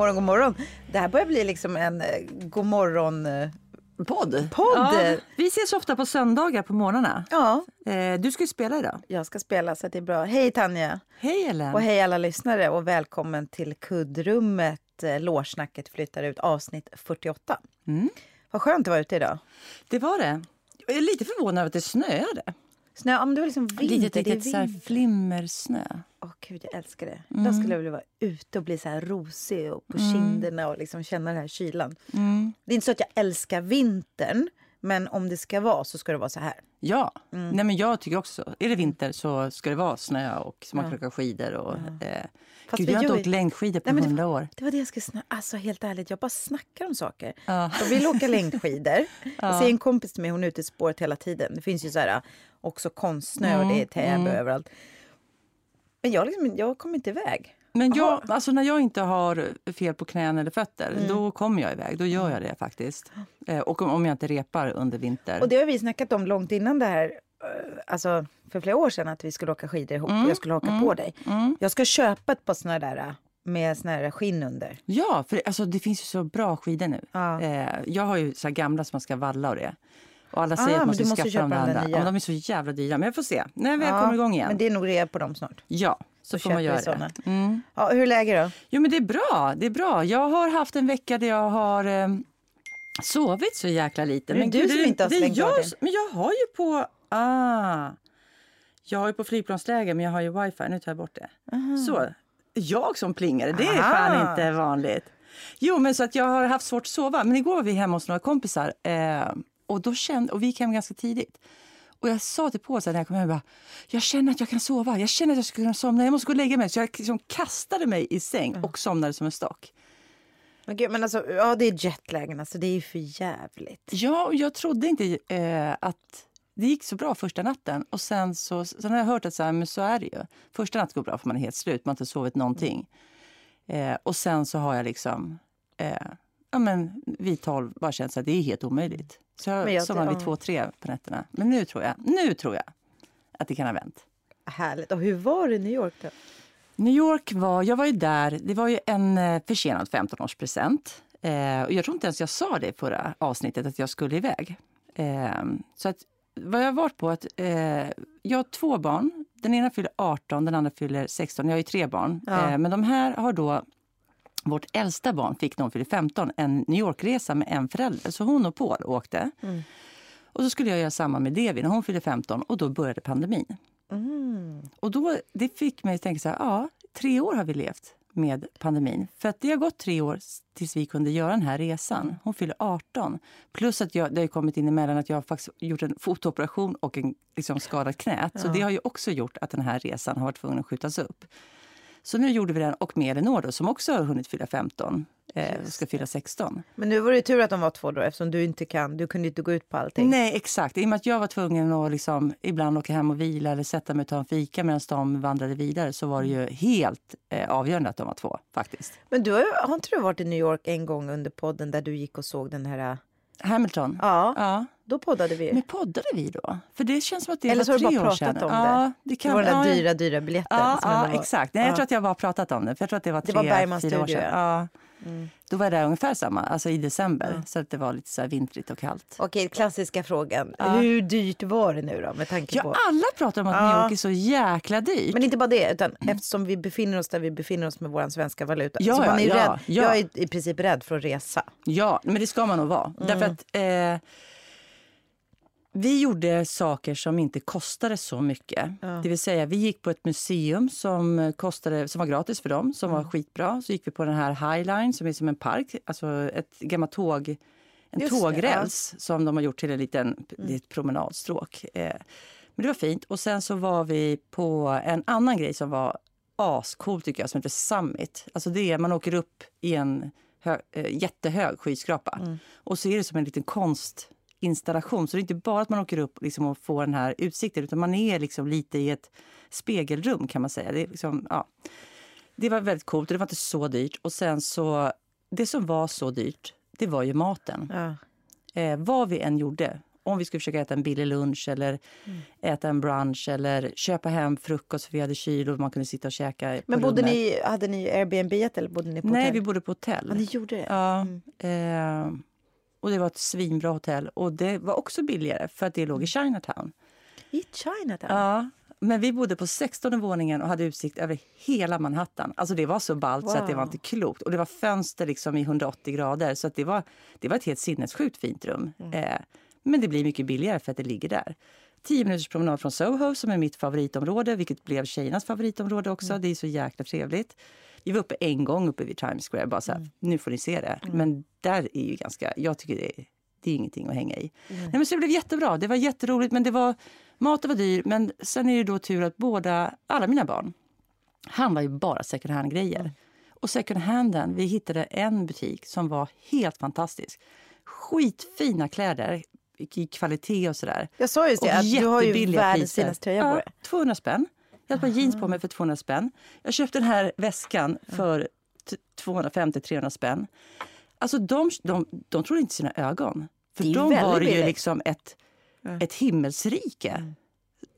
Morgon, god morgon. Det här börjar bli liksom en eh, god morgon... eh, Podd. Podd. Ja, vi ses ofta på söndagar på morgnarna. Ja, Eh, du ska ju spela idag. jag ska spela så att det är bra. Hej Tanja! Hej Ellen. Och hej alla lyssnare och välkommen till kuddrummet. Eh, Lårsnacket flyttar ut avsnitt 48. Mm. Vad skönt det var ute idag. Det var det. Jag är lite förvånad över att det snöade. Snö, ja, men det var liksom vinter. Lite, det är lite så här vinter. flimmersnö. Åh gud, jag älskar det. Mm. Idag skulle jag vilja vara ute och bli så här rosig och på kinderna och liksom känna den här kylan. Mm. Det är inte så att jag älskar vintern, men om det ska vara så ska det vara så här. Ja, Mm. Nej, men jag tycker också så. Är det vinter så ska det vara snö och så man kan åka skidor. Och, eh, Fast gud, jag har inte åkt ju- längdskidor på hundra år. Det var det jag skulle snacka Alltså helt ärligt, jag bara snackar om saker. Ja. Jag vill åka längdskidor. Jag ser en kompis till mig, hon är ute i spåret hela tiden. Det finns ju så här också konstsnö och det är Täby överallt. Men jag, liksom, jag kommer inte iväg. Men jag, alltså när jag inte har fel på knän eller fötter, Mm. då kommer jag iväg. Då gör jag det faktiskt. Eh, och om, om jag inte repar under vinter. Och det har vi snackat om långt innan det här. eh, Alltså för flera år sedan att vi skulle åka skidor ihop Mm. jag skulle haka på dig. Jag ska köpa ett par såna där eh, med såna här skinn under. Ja, för alltså, det finns ju så bra skidor nu. Ja. Jag har ju så gamla som man ska valla och det. Och alla säger Ah, att men man ska skaffa köpa de de där andra. nya. Ja, men de är så jävla dyra. Men jag får se. När vi Ja, kommer igång igen. Men det är nog rea på dem snart. Ja, så Då får man göra det. Mm. Ja, hur är läget då? Jo, men det är bra. Det är bra. Jag har haft en vecka där jag har eh, sovit så jäkla lite. Är men du gud, som det, inte har slängt av jag, som- Men jag har ju på... Ah, jag har ju på flygplansläge, men jag har ju wifi. Nu tar jag bort det. Så, jag som plingare, det är Aha. fan inte vanligt. Jo, men så att jag har haft svårt att sova. Men igår var vi hemma hos några kompisar eh, och, då kände, och vi gick hem ganska tidigt. Och jag sa till Paul när jag kom hem, jag, bara, jag känner att jag kan sova, jag känner att jag ska kunna somna, jag måste gå och lägga mig. Så jag liksom kastade mig i säng och somnade som en stock. Men, gud, men alltså, ja, det är jetlagen, alltså, det är ju för jävligt. Ja, och jag trodde inte eh, att det gick så bra första natten. Och sen, så, sen har jag hört att så, här, men så är det ju. Första natten går bra för man är helt slut, man har inte sovit någonting. Eh, och sen så har jag liksom, eh, ja men vid tolv bara känt att det är helt omöjligt. Så jag, jag- vid två, tre på nätterna. Men nu tror jag, nu tror jag att det kan ha vänt. Härligt. Och hur var det i New York då? New York var, jag var ju där, det var ju en eh, försenad 15-årspresent. Eh, och jag tror inte ens jag sa det i förra avsnittet att jag skulle iväg. Eh, så att, vad jag har varit på att eh, jag har två barn. Den ena fyller 18, den andra fyller 16. Jag har ju tre barn. Ja. Eh, men de här har då, vårt äldsta barn fick när hon fyllde 15 en New York-resa med en förälder. Så hon och Paul åkte. Och så skulle jag göra samma med Devi när hon fyllde 15 och då började pandemin. Och då, det fick mig att tänka så här, ja, tre år har vi levt med pandemin. För att det har gått tre år tills vi kunde göra den här resan. Hon fyller 18. Plus att jag, det har kommit in emellan att jag har faktiskt gjort en fotooperation och en liksom skadat knät. Så det har ju också gjort att den här resan har varit tvungen att skjutas upp. Så nu gjorde vi den och med Elinor då, som också har hunnit fylla 15 eh, ska fylla 16. Men nu var det tur att de var två då eftersom du inte kan, du kunde inte gå ut på allting. Nej, exakt. I och med att jag var tvungen att liksom, ibland åka hem och vila eller sätta mig och ta en fika medan de vandrade vidare så var det ju helt eh, avgörande att de var två. faktiskt. Men du har, har inte du varit i New York en gång under podden där du gick och såg den här... Hamilton? Ja, ja. då poddade vi. Men poddade vi då? För det känns som att det Eller så var har du bara pratat sedan. om det. Det, kan, det var den där dyra, dyra biljetten. Ja, ja var- exakt. Nej, Ja. Jag tror att jag bara pratat om det. För jag tror att det var Det tre, var Bergman fyra år sedan. ja. Då var där ungefär samma, alltså i december. Så att det var lite så vintrigt och kallt. Okej, klassiska frågan. Ja. Hur dyrt var det nu då med tanke Ja, på... alla pratar om att Ja. New York är så jäkla dyrt. Men inte bara det, utan eftersom vi befinner oss där vi befinner oss med vår svenska valuta. Ja, så man är ja, rädd. ja. Jag är i princip rädd för att resa. Ja, men det ska man nog vara. Mm. Därför att eh, vi gjorde saker som inte kostade så mycket. Det vill säga, vi gick på ett museum som, kostade, som var gratis för dem, som Mm. var skitbra. Så gick vi på den här High Line som är som en park, alltså ett gammalt tåg, en Just det, tågräls som de har gjort till en liten, är ett promenadstråk. Eh, men det var fint. Och sen så var vi på en annan grej som var ascool tycker jag, som heter Summit. Alltså det är, man åker upp i en hö, eh, jättehög skyskrapa. Och så är det som en liten konstinstallation. Så det är inte bara att man åker upp liksom och får den här utsikten utan man är liksom lite i ett spegelrum kan man säga. Det, liksom, ja. det var väldigt coolt och det var inte så dyrt. Och sen så, det som var så dyrt, det var ju maten. Ja. Eh, vad vi än gjorde, om vi skulle försöka äta en billig lunch eller mm. äta en brunch eller köpa hem frukost för vi hade kyl och man kunde sitta och käka. Men bodde ni, hade ni Airbnb eller bodde ni på Nej, hotell? vi bodde på hotell. Ja, ni gjorde det? Ja. Mm. Eh, och det var ett svinbra hotell och det var också billigare för att det låg i Chinatown. I Chinatown? Ja. Men vi bodde på 16 våningen och hade utsikt över hela Manhattan. Alltså det var så ballt wow. så att det var inte klokt. Och det var fönster liksom i 180 grader så att det var, det var ett helt sinnessjukt fint rum. Mm. Eh, men det blir mycket billigare för att det ligger där. 10 minuters promenad från Soho som är mitt favoritområde, vilket blev tjejernas favoritområde också. Mm. Det är så jäkla trevligt. Vi var uppe en gång uppe vid Times Square, bara så här, mm. nu får ni se det. Mm. Men där är ju ganska, jag tycker det är, det är ingenting att hänga i. Nej, men så det blev jättebra, det var jätteroligt men det var Maten var dyr, men sen är det då tur att båda, alla mina barn handlar ju bara second hand-grejer. Mm. Och second handen, vi hittade en butik som var helt fantastisk. Skitfina kläder i kvalitet och sådär. Jag sa just det, att du har ju världens finaste tröja på dig. Ja, 200 spänn. Jag hade jeans på mig för 200 spänn. Jag köpte den här väskan för 250-300 spänn. Alltså de, de, de trodde inte sina ögon. För de var ju liksom ett ett himmelsrike.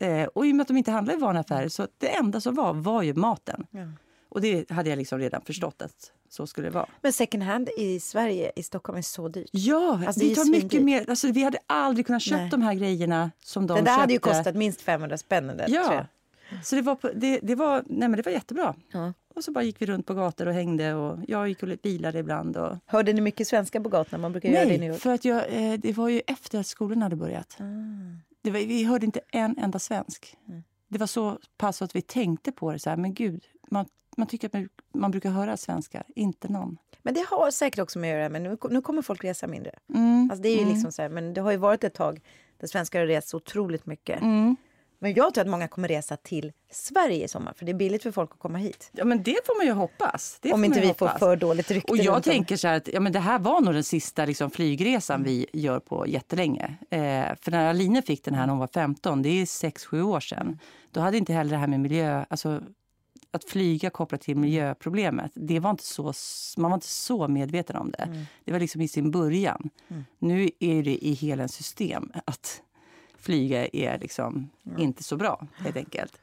Mm. Eh, och i och med att de inte handlar i vanliga affärer så det enda som var var ju maten. Ja. Och det hade jag liksom redan förstått att så skulle det vara. Men second hand i Sverige, i Stockholm, är så dyrt. Ja, alltså, det tar mycket mer. Alltså, vi hade aldrig kunnat köpa de här grejerna som de Det där köpte. hade ju kostat minst 500 spänn. Där, ja. Så det var, det, det, var, nej men det var jättebra. Ja. Och så bara gick vi runt på gator och hängde och jag gick och bilade ibland. Och... Hörde ni mycket svenska på gatorna? Man brukar Nej, göra det i för att jag, eh, det var ju efter att skolan hade börjat. Ah. Det var, vi hörde inte en enda svensk. Mm. Det var så pass att vi tänkte på det så här, men gud, man, man tycker att man, man brukar höra svenska, inte någon. Men det har säkert också med att göra med nu, nu kommer folk resa mindre. Mm. Alltså det är ju mm. liksom så här, men det har ju varit ett tag där svenskar har rest otroligt mycket. Mm. Men jag tror att många kommer resa till Sverige i sommar för det är billigt för folk att komma hit. Ja men det får man ju hoppas. Det Om inte vi hoppas. får för dåligt rykte. Och jag tänker så att ja, men det här var nog den sista liksom, flygresan mm. vi gör på jättelänge. Eh, för när Aline fick den här när hon var 15, det är 6-7 år sedan. Då hade inte heller det här med miljö, alltså att flyga kopplat till miljöproblemet, det var inte så, man var inte så medveten om det. Mm. Det var liksom i sin början. Mm. Nu är det i hela system att flyga är liksom mm. inte så bra helt enkelt.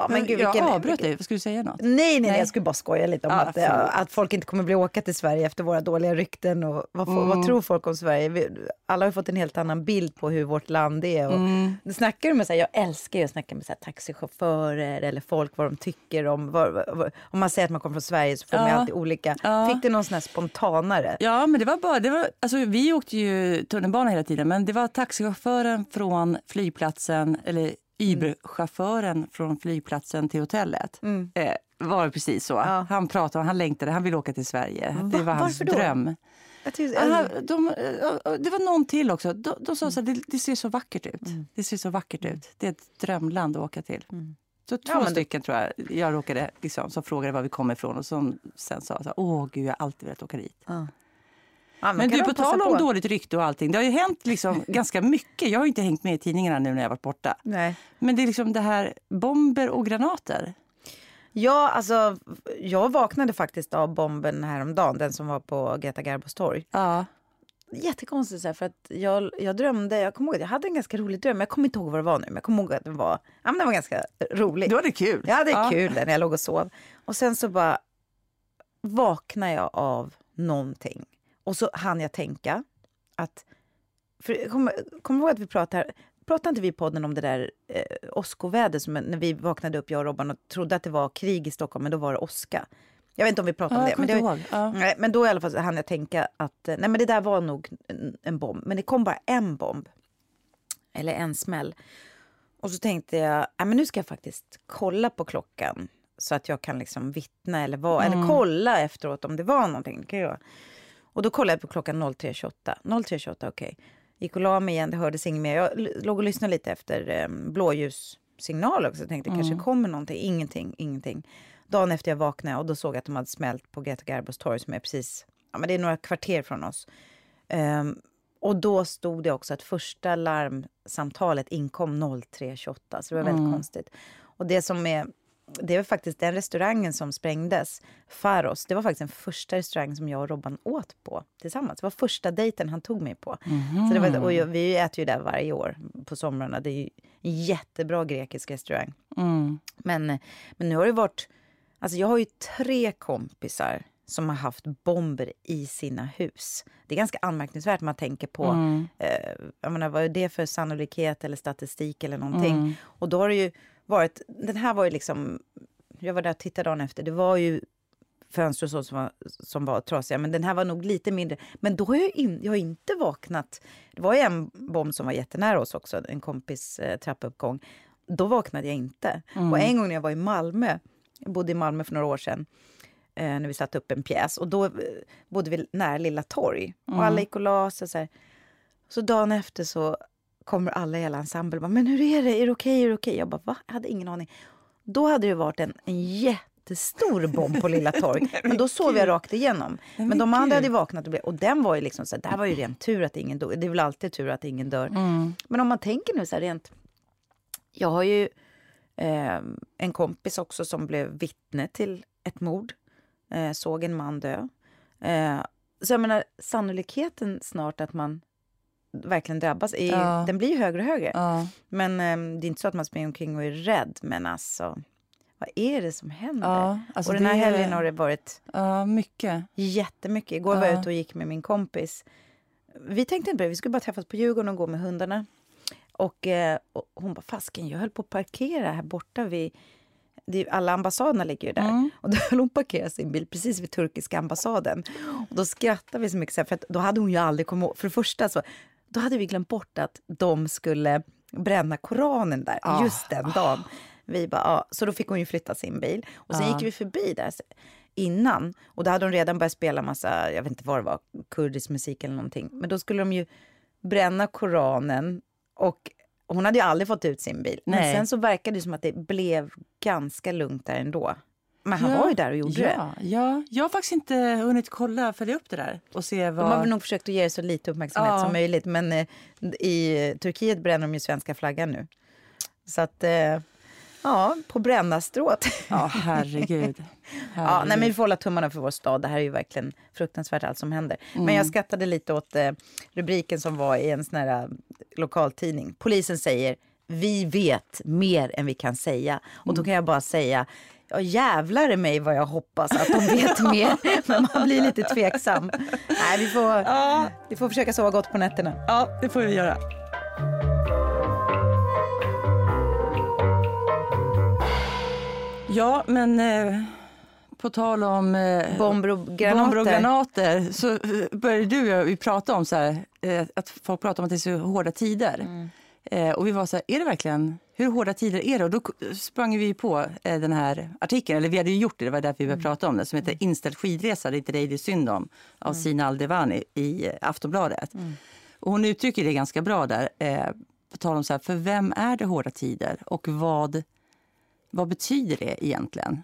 Ja, men gud, vilken, jag avbröt dig. Skulle du säga något? Nej, nej, nej. jag skulle bara skoja lite om ja, att, att folk inte kommer bli åka till Sverige efter våra dåliga rykten. Och vad, mm. vad tror folk om Sverige? Vi, alla har fått en helt annan bild på hur vårt land är. Och mm. snackar med, så här, jag älskar att snacka med så här, taxichaufförer eller folk vad de tycker om. Var, var, om man säger att man kommer från Sverige så får ja. man alltid olika. Ja. Fick du någon sån här spontanare? Ja, men det var bara, det var, alltså, vi åkte ju tunnelbana hela tiden men det var taxichauffören från flygplatsen eller Uber-chauffören från flygplatsen till hotellet. Mm. Eh, var det precis så. Ja. Han pratade, han längtade, han ville åka till Sverige. Va? Det var hans dröm. Tyckte, alltså... de, det var någon till också. De, de sa så här, det, det, ser så vackert ut. Mm. Det ser så vackert ut. Det är ett drömland att åka till. Mm. Så två ja, stycken tror jag jag råkade, liksom, som frågade var vi kommer ifrån och som sen sa så här, åh gud jag har alltid velat åka dit. Ja. Ja, men du, på tal om på. dåligt rykte och allting. Det har ju hänt liksom ganska mycket. Jag har inte hängt med i tidningarna nu när jag varit borta. Nej. Men det är liksom det här bomber och granater. Ja, alltså jag vaknade faktiskt av bomben häromdagen, den som var på Greta Garbos torg. Ja. Jättekonstigt så här, för att jag, jag drömde, jag kommer ihåg, jag hade en ganska rolig dröm, jag kommer inte ihåg vad det var nu, men jag kommer ihåg att den var, ja, men den var ganska rolig. Du hade kul? Jag hade ja. kul när jag låg och sov. Och sen så bara vaknade jag av någonting. Och så hann jag tänka att... För, kom, kom ihåg att vi pratade Pratade inte vi i podden om det där eh, åskoväder när vi vaknade upp, jag och Robban, och trodde att det var krig i Stockholm, men då var det åska. Jag vet inte om vi pratade ja, om det. Men, det ja. nej, men då i alla fall hann jag tänka att eh, nej, men det där var nog en, en, bomb. Men det kom bara en bomb. Eller en smäll. Och så tänkte jag, nej, men nu ska jag faktiskt kolla på klockan så att jag kan liksom vittna eller, vad, mm. eller kolla efteråt om det var någonting. Det kan jag. Och då kollade jag på klockan 03.28. 03.28, okej. Okay. Gick och la mig igen, det hördes inget mer. Jag låg och lyssnade lite efter eh, blåljussignaler också. Tänkte mm. kanske kommer någonting. Ingenting, ingenting. Dagen efter jag vaknade och då såg jag att de hade smält på Greta Garbos torg som är precis, ja men det är några kvarter från oss. Um, och då stod det också att första larmsamtalet inkom 03.28, så det var väldigt mm. konstigt. Och det som är det var faktiskt den restaurangen som sprängdes, Faros. Det var faktiskt den första restaurangen som jag och Robban åt på tillsammans. Det var första dejten han tog mig på. Så det var, och jag, vi äter ju där varje år på somrarna. Det är ju en jättebra grekisk restaurang. Mm. Men, men nu har det varit... Alltså jag har ju tre kompisar som har haft bomber i sina hus. Det är ganska anmärkningsvärt man tänker på Mm. eh, menar, vad är det för sannolikhet eller statistik eller någonting. Mm. Och då har det ju varit, den här var ju liksom, jag var där och tittade dagen efter, det var ju fönster och så som var, som var trasiga, men den här var nog lite mindre. Men då har jag, in, jag har inte vaknat. Det var ju en bomb som var jättenära oss också, en kompis eh, trappuppgång. Då vaknade jag inte. Och en gång när jag var i Malmö, jag bodde i Malmö för några år sedan, eh, när vi satte upp en pjäs. Och då eh, bodde vi nära Lilla torg. Och alla gick och la sig. Så, så dagen efter så kommer alla i hela ensemble. Bara, Men hur är det? Är det okej? Är det okej? Jag bara, va? Jag hade ingen aning. Då hade det varit en, en jättestor bomb på Lilla torg. men då sov jag rakt igenom. Men, men de andra hade vaknat och, blev, och den var ju liksom så här, där var ju rent tur att ingen dog. Det är väl alltid tur att ingen dör. Men om man tänker nu så här rent. Jag har ju eh, en kompis också som blev vittne till ett mord. Eh, såg en man dö. Eh, så jag menar, sannolikheten snart att man verkligen drabbas, ju- Ja. den blir högre och högre. Ja. Men eh, det är inte så att man springer omkring och är rädd. Men alltså, vad är det som händer? Ja, alltså och den här det- helgen har det varit ja, mycket. jättemycket. Igår var jag Ja. ute och gick med min kompis. Vi tänkte inte på det, vi skulle bara träffas på Djurgården och gå med hundarna. Och, eh, och hon bara, fasken, jag höll på att parkera här borta vid... Det är, alla ambassaderna ligger ju där. Mm. Och då höll hon parkera sin bil precis vid turkiska ambassaden. Och då skrattade vi så mycket, så här, för då hade hon ju aldrig kommit. För det första så, då hade vi glömt bort att de skulle bränna Koranen där Ah. just den dagen. Vi bara, ja. Så då fick hon ju flytta sin bil. Och sen Ja. gick vi förbi där innan. Och då hade de redan börjat spela massa, jag vet inte vad det var, kurdisk musik eller någonting. Men då skulle de ju bränna Koranen och hon hade ju aldrig fått ut sin bil. Men Nej. sen så verkade det som att det blev ganska lugnt där ändå. Men han Ja. var ju där och gjorde det. Ja, ja, jag har faktiskt inte hunnit kolla, följa upp det där och se vad... De har väl nog försökt att ge det så lite uppmärksamhet Ja. som möjligt. Men eh, i Turkiet bränner de ju svenska flaggan nu. Så att, eh, ja, på brännarstrået. Ja, herregud. Ja, nej, men vi får hålla tummarna för vår stad. Det här är ju verkligen fruktansvärt allt som händer. Men jag skrattade lite åt eh, rubriken som var i en sån här eh, lokaltidning. Polisen säger vi vet mer än vi kan säga. Och då kan jag bara säga Ja, jävlar i mig vad jag hoppas att de vet mer. Men man blir lite tveksam. Nej, vi får, vi får försöka sova gott på nätterna. Ja, det får vi göra. Ja, men eh, på tal om eh, Bomber och bomber och granater så eh, började du och vi prata om så här, eh, att folk pratar om att det är så hårda tider. Mm. Eh, och vi var så här, är det verkligen, hur hårda tider är det? Och då sprang vi på eh, den här artikeln, eller vi hade ju gjort det, det var därför vi Mm. började prata om det, som heter Inställd skidresa, det är inte dig det är synd om, av Mm. Sina Aldevani i eh, Aftonbladet. Och hon uttrycker det ganska bra där, eh, på tal om så här, för vem är det hårda tider och vad, vad betyder det egentligen?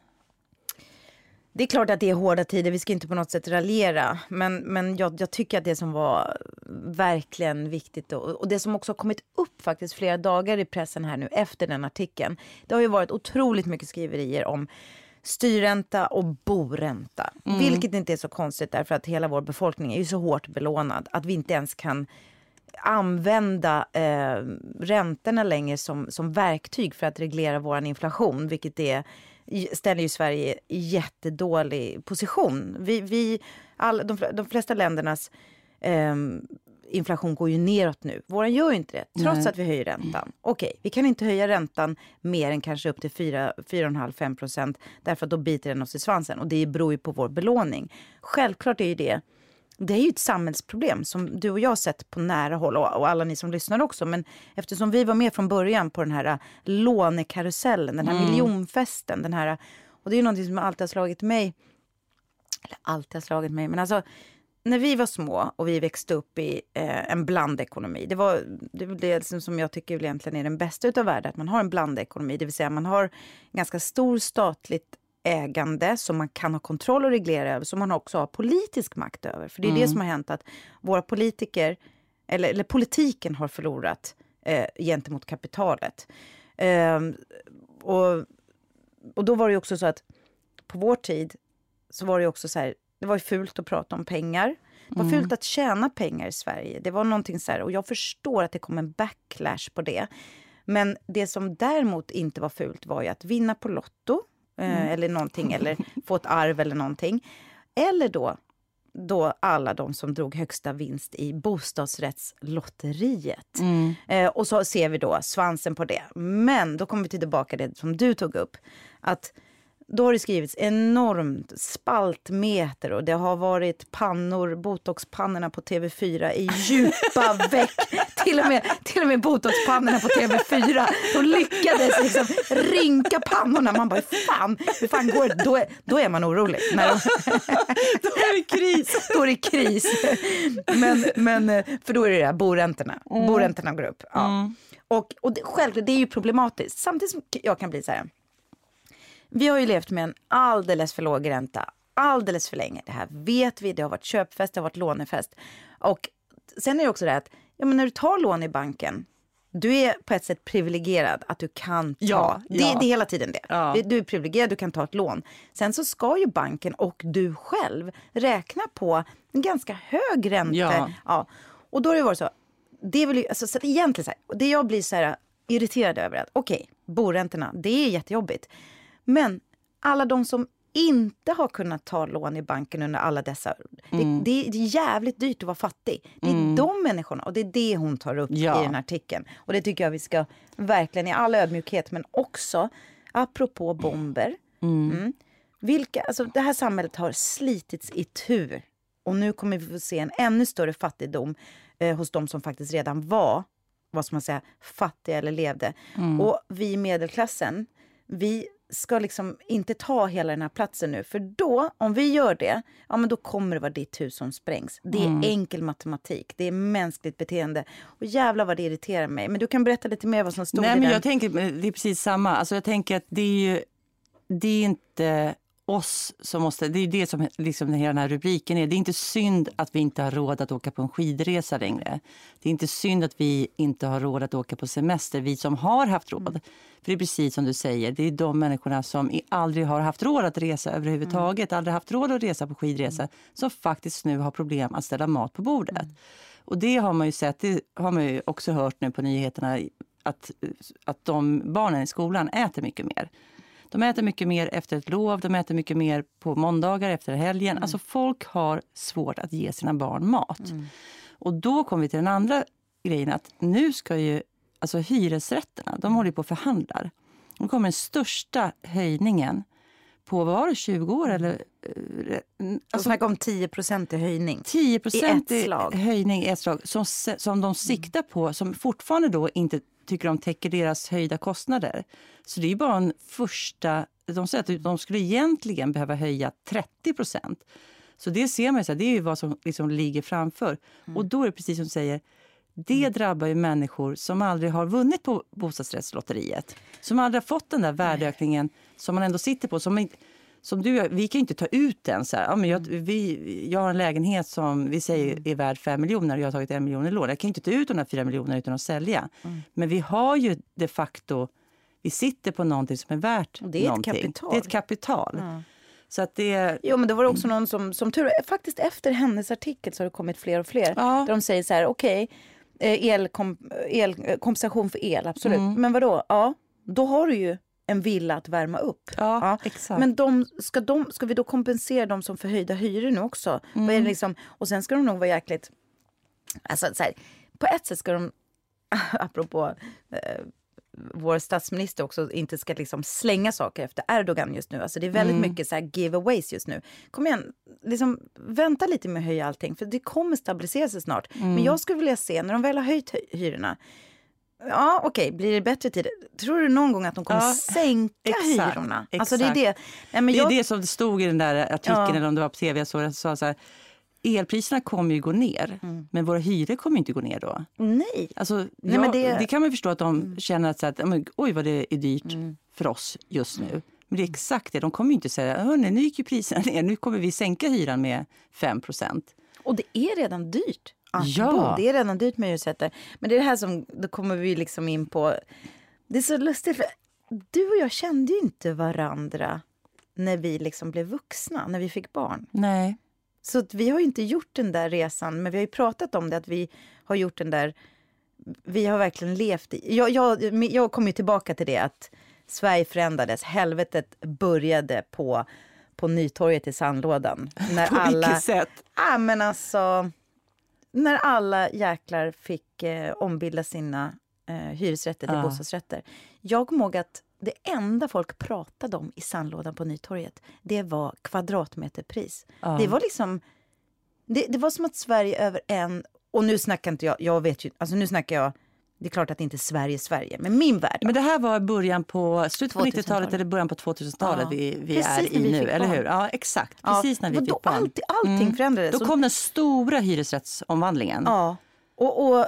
Det är klart att det är hårda tider, vi ska inte på något sätt raljera. Men, men jag, jag tycker att det som var verkligen viktigt och, och det som också har kommit upp faktiskt flera dagar i pressen här nu efter den artikeln. Det har ju varit otroligt mycket skriverier om styrränta och boränta. Vilket inte är så konstigt därför att hela vår befolkning är ju så hårt belånad att vi inte ens kan använda eh, räntorna längre som, som verktyg för att reglera vår inflation, vilket är, ställer ju Sverige i jättedålig position. Vi, vi, all, de, de flesta ländernas eh, inflation går ju neråt nu. Våran gör ju inte det, trots Nej. att vi höjer räntan. Okej, vi kan inte höja räntan mer än kanske upp till 4,5-5 procent därför att då biter den oss i svansen och det beror ju på vår belåning. Självklart är ju det det är ju ett samhällsproblem som du och jag har sett på nära håll och, alla ni som lyssnar också. Men eftersom vi var med från början på den här äh, lånekarusellen, den här miljonfesten. Den här, och det är ju någonting som alltid har slagit mig. Eller alltid har slagit mig, men alltså när vi var små och vi växte upp i eh, en blandekonomi. Det var det, det som- jag tycker egentligen är den bästa utav världen. Att man har en blandekonomi, det vill säga man har ganska stor statligt ägande som man kan ha kontroll och reglera över, som man också har politisk makt över. För det är det som har hänt att våra politiker, eller, eller politiken har förlorat eh, gentemot kapitalet. Ehm, och och då var det ju också så att på vår tid så var det också så här, det var ju fult att prata om pengar. Det var fult att tjäna pengar i Sverige. Det var någonting så här, och jag förstår att det kom en backlash på det. Men det som däremot inte var fult var ju att vinna på Lotto eh, eller någonting, eller få ett arv eller någonting. Eller då, då alla de som drog högsta vinst i bostadsrättslotteriet. Eh, och så ser vi då svansen på det. Men då kommer vi tillbaka till det som du tog upp. Att då har det skrivits enormt spaltmeter och det har varit pannor, botoxpannorna på TV4 i djupa veck. Till och med, till och med botoxpannorna på TV4, de lyckades liksom rinka pannorna. Man bara, hur fan, hur fan går det? Då är, då är man orolig. När de, Då är det kris. då är det kris. Men, men, eh, för då är det det här boräntorna. Boräntorna går upp. Ja. Och, och det, självklart, det är ju problematiskt. Samtidigt som jag kan bli så här. Vi har ju levt med en alldeles för låg ränta alldeles för länge. Det här vet vi. Det har varit köpfest, det har varit lånefest. Och sen är det också det att ja, men när du tar lån i banken du är på ett sätt privilegierad att du kan ta. Ja, det, ja. det är hela tiden det. Ja. Du är privilegierad, du kan ta ett lån. Sen så ska ju banken och du själv räkna på en ganska hög ränta. Ja. Ja. Och då har det varit så. Det, vill ju, alltså, så egentligen så här, det jag blir så här irriterad över att okej, boräntorna, det är jättejobbigt. Men alla de som inte har kunnat ta lån i banken under alla dessa... Mm. Det, det är jävligt dyrt att vara fattig. Det är de människorna och det är det hon tar upp Ja. i den här artikeln. Och det tycker jag vi ska verkligen i all ödmjukhet men också apropå bomber. Mm. Vilka, alltså det här samhället har slitits i tur och nu kommer vi få se en ännu större fattigdom eh, hos de som faktiskt redan var vad ska man säga, fattiga eller levde. Och vi i medelklassen, vi ska liksom inte ta hela den här platsen nu. För då, om vi gör det, ja men då kommer det vara ditt hus som sprängs. Det är enkel matematik, det är mänskligt beteende. Och jävlar vad det irriterar mig. Men du kan berätta lite mer vad som stod Nej, i men den. jag tänker, det är precis samma. Alltså, jag tänker att det är ju det är inte oss som måste... Det är det som liksom hela den här rubriken är. Det är inte synd att vi inte har råd att åka på en skidresa längre. Det är inte synd att vi inte har råd att åka på semester, vi som har haft råd. För det är precis som du säger, det är de människorna som aldrig har haft råd att resa överhuvudtaget, aldrig haft råd att resa på skidresa, som faktiskt nu har problem att ställa mat på bordet. Och det har man ju sett, det har man ju också hört nu på nyheterna att, att de barnen i skolan äter mycket mer. De äter mycket mer efter ett lov, de äter mycket mer på måndagar efter helgen. Alltså folk har svårt att ge sina barn mat. Och då kommer vi till den andra grejen att nu ska ju alltså hyresrätterna, de håller ju på och förhandlar. Nu kommer den största höjningen på, vad var det, 20 år eller? eh, Alltså, Alltså snacka om 10 i höjning. 10 procent I ett slag. höjning i ett slag som, som de siktar på, som fortfarande då inte tycker de täcker deras höjda kostnader. Så det är bara en första... De säger att de skulle egentligen behöva höja 30 procent. Så det ser man ju, så här, det är ju vad som liksom ligger framför. Och då är det precis som du säger, det drabbar ju människor som aldrig har vunnit på bostadsrättslotteriet. Som aldrig har fått den där värdeökningen som man ändå sitter på. Som, inte- som du, vi kan ju inte ta ut den. Så här. Ja, men jag, vi, jag har en lägenhet som vi säger är värd 5 miljoner och jag har tagit en miljon i lån. Jag kan inte ta ut de här 4 miljonerna utan att sälja. Men vi har ju de facto, vi sitter på någonting som är värt Och det är ett någonting. kapital. Det är ett kapital. Så att det, Jo, men det var också någon som, som tur faktiskt efter hennes artikel så har det kommit fler och fler. Ja. Där de säger så här, okej, eh, elkom, el, eh, kompensation för el, absolut. Men vad då? Ja, då har du ju en villa att värma upp. Ja, exakt. Men de, ska, de, ska vi då kompensera dem som får höjda hyror nu också? Vad är det liksom? Och sen ska de nog vara jäkligt... Alltså, så här, på ett sätt ska de, apropå eh, vår statsminister också inte ska liksom slänga saker efter Erdogan just nu. Alltså det är väldigt mycket så här giveaways just nu. Kom igen, liksom, vänta lite med att höja allting för det kommer stabilisera sig snart. Men jag skulle vilja se när de väl har höjt hy- hyrorna Ja, okej, blir det bättre tider? Tror du någon gång att de kommer Ja, sänka exakt, hyrorna? Alltså det är exakt. det. Nej, Det är jag, det som stod i den där artikeln, Ja. eller om det var på tv. Jag såg, det, så här, elpriserna kommer ju gå ner, men våra hyror kommer inte gå ner då. Nej. Alltså, Nej, jag, men det... det- kan man förstå att de känner att så att, oj vad det är dyrt för oss just nu. Men det är exakt det. De kommer ju inte säga Hörrni, nu gick ju priserna ner, nu kommer vi sänka hyran med 5% Och det är redan dyrt att Ja. Det är redan dyrt med hyresrätter. Men det är det här som, då kommer vi liksom in på, det är så lustigt för du och jag kände ju inte varandra när vi liksom blev vuxna, när vi fick barn. Nej. Så vi har ju inte gjort den där resan, men vi har ju pratat om det, att vi har gjort den där... Vi har verkligen levt i... Jag, jag, jag kommer ju tillbaka till det, att Sverige förändrades. Helvetet började på, på Nytorget i sandlådan. När på alla, vilket sätt? Ja, men alltså... När alla jäklar fick eh, ombilda sina eh, hyresrätter till ja. bostadsrätter. Jag kommer ihåg att det enda folk pratade om i sandlådan på Nytorget, det var kvadratmeterpris. Ja. Det var liksom... Det, det, var som att Sverige över en... Och nu snackar inte jag, jag vet ju, alltså nu snackar jag det är klart att det inte är Sverige, Sverige, men min värld. Men det här var början på slutet på 90-talet eller början på 2000-talet ja. vi, vi är i nu, eller hur? Ja, exakt. Precis ja. när vi fick barn. Allt, allting mm. förändrades. Då kom den stora hyresrättsomvandlingen. Ja, och, och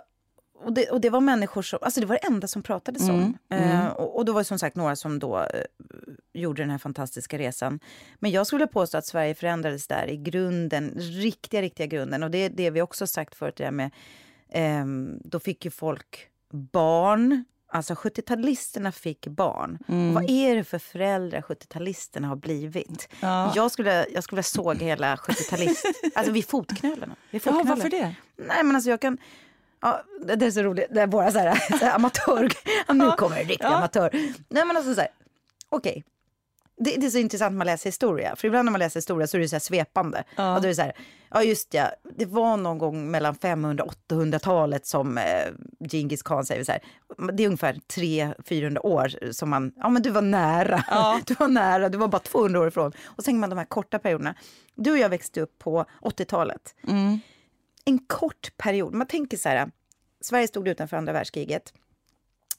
och det, och det var människor som, alltså det var det enda som pratades mm, om. Mm. Uh, och, och då var det som sagt några som då uh, gjorde den här fantastiska resan. Men jag skulle påstå att Sverige förändrades där i grunden, riktiga, riktiga grunden. Och det är det vi också sagt förut, det där med, um, då fick ju folk barn. Alltså 70-talisterna fick barn. Mm. Vad är det för föräldrar 70-talisterna har blivit? Ja. Jag, skulle, jag skulle såga hela 70-talist... alltså vid fotknölarna. Vid fotknölarna. Ja, varför det? Nej men alltså jag kan... Ja, det är så roligt. Det är våra så här, så här amatör... nu kommer en riktig ja. amatör. Nej men alltså så här, okej. Det, det, är så intressant när man läser historia. För ibland när man läser historia så är det så svepande. Ja. Och då är det så här, ja just ja, det var någon gång mellan 500 och 800-talet som eh, Genghis khan säger så här. Det är ungefär 300-400 år som man, ja men du var nära. Ja. Du var nära, du var bara 200 år ifrån. Och sen man de här korta perioderna. Du och jag växte upp på 80-talet. Mm en kort period. Man tänker så här, Sverige stod utanför andra världskriget.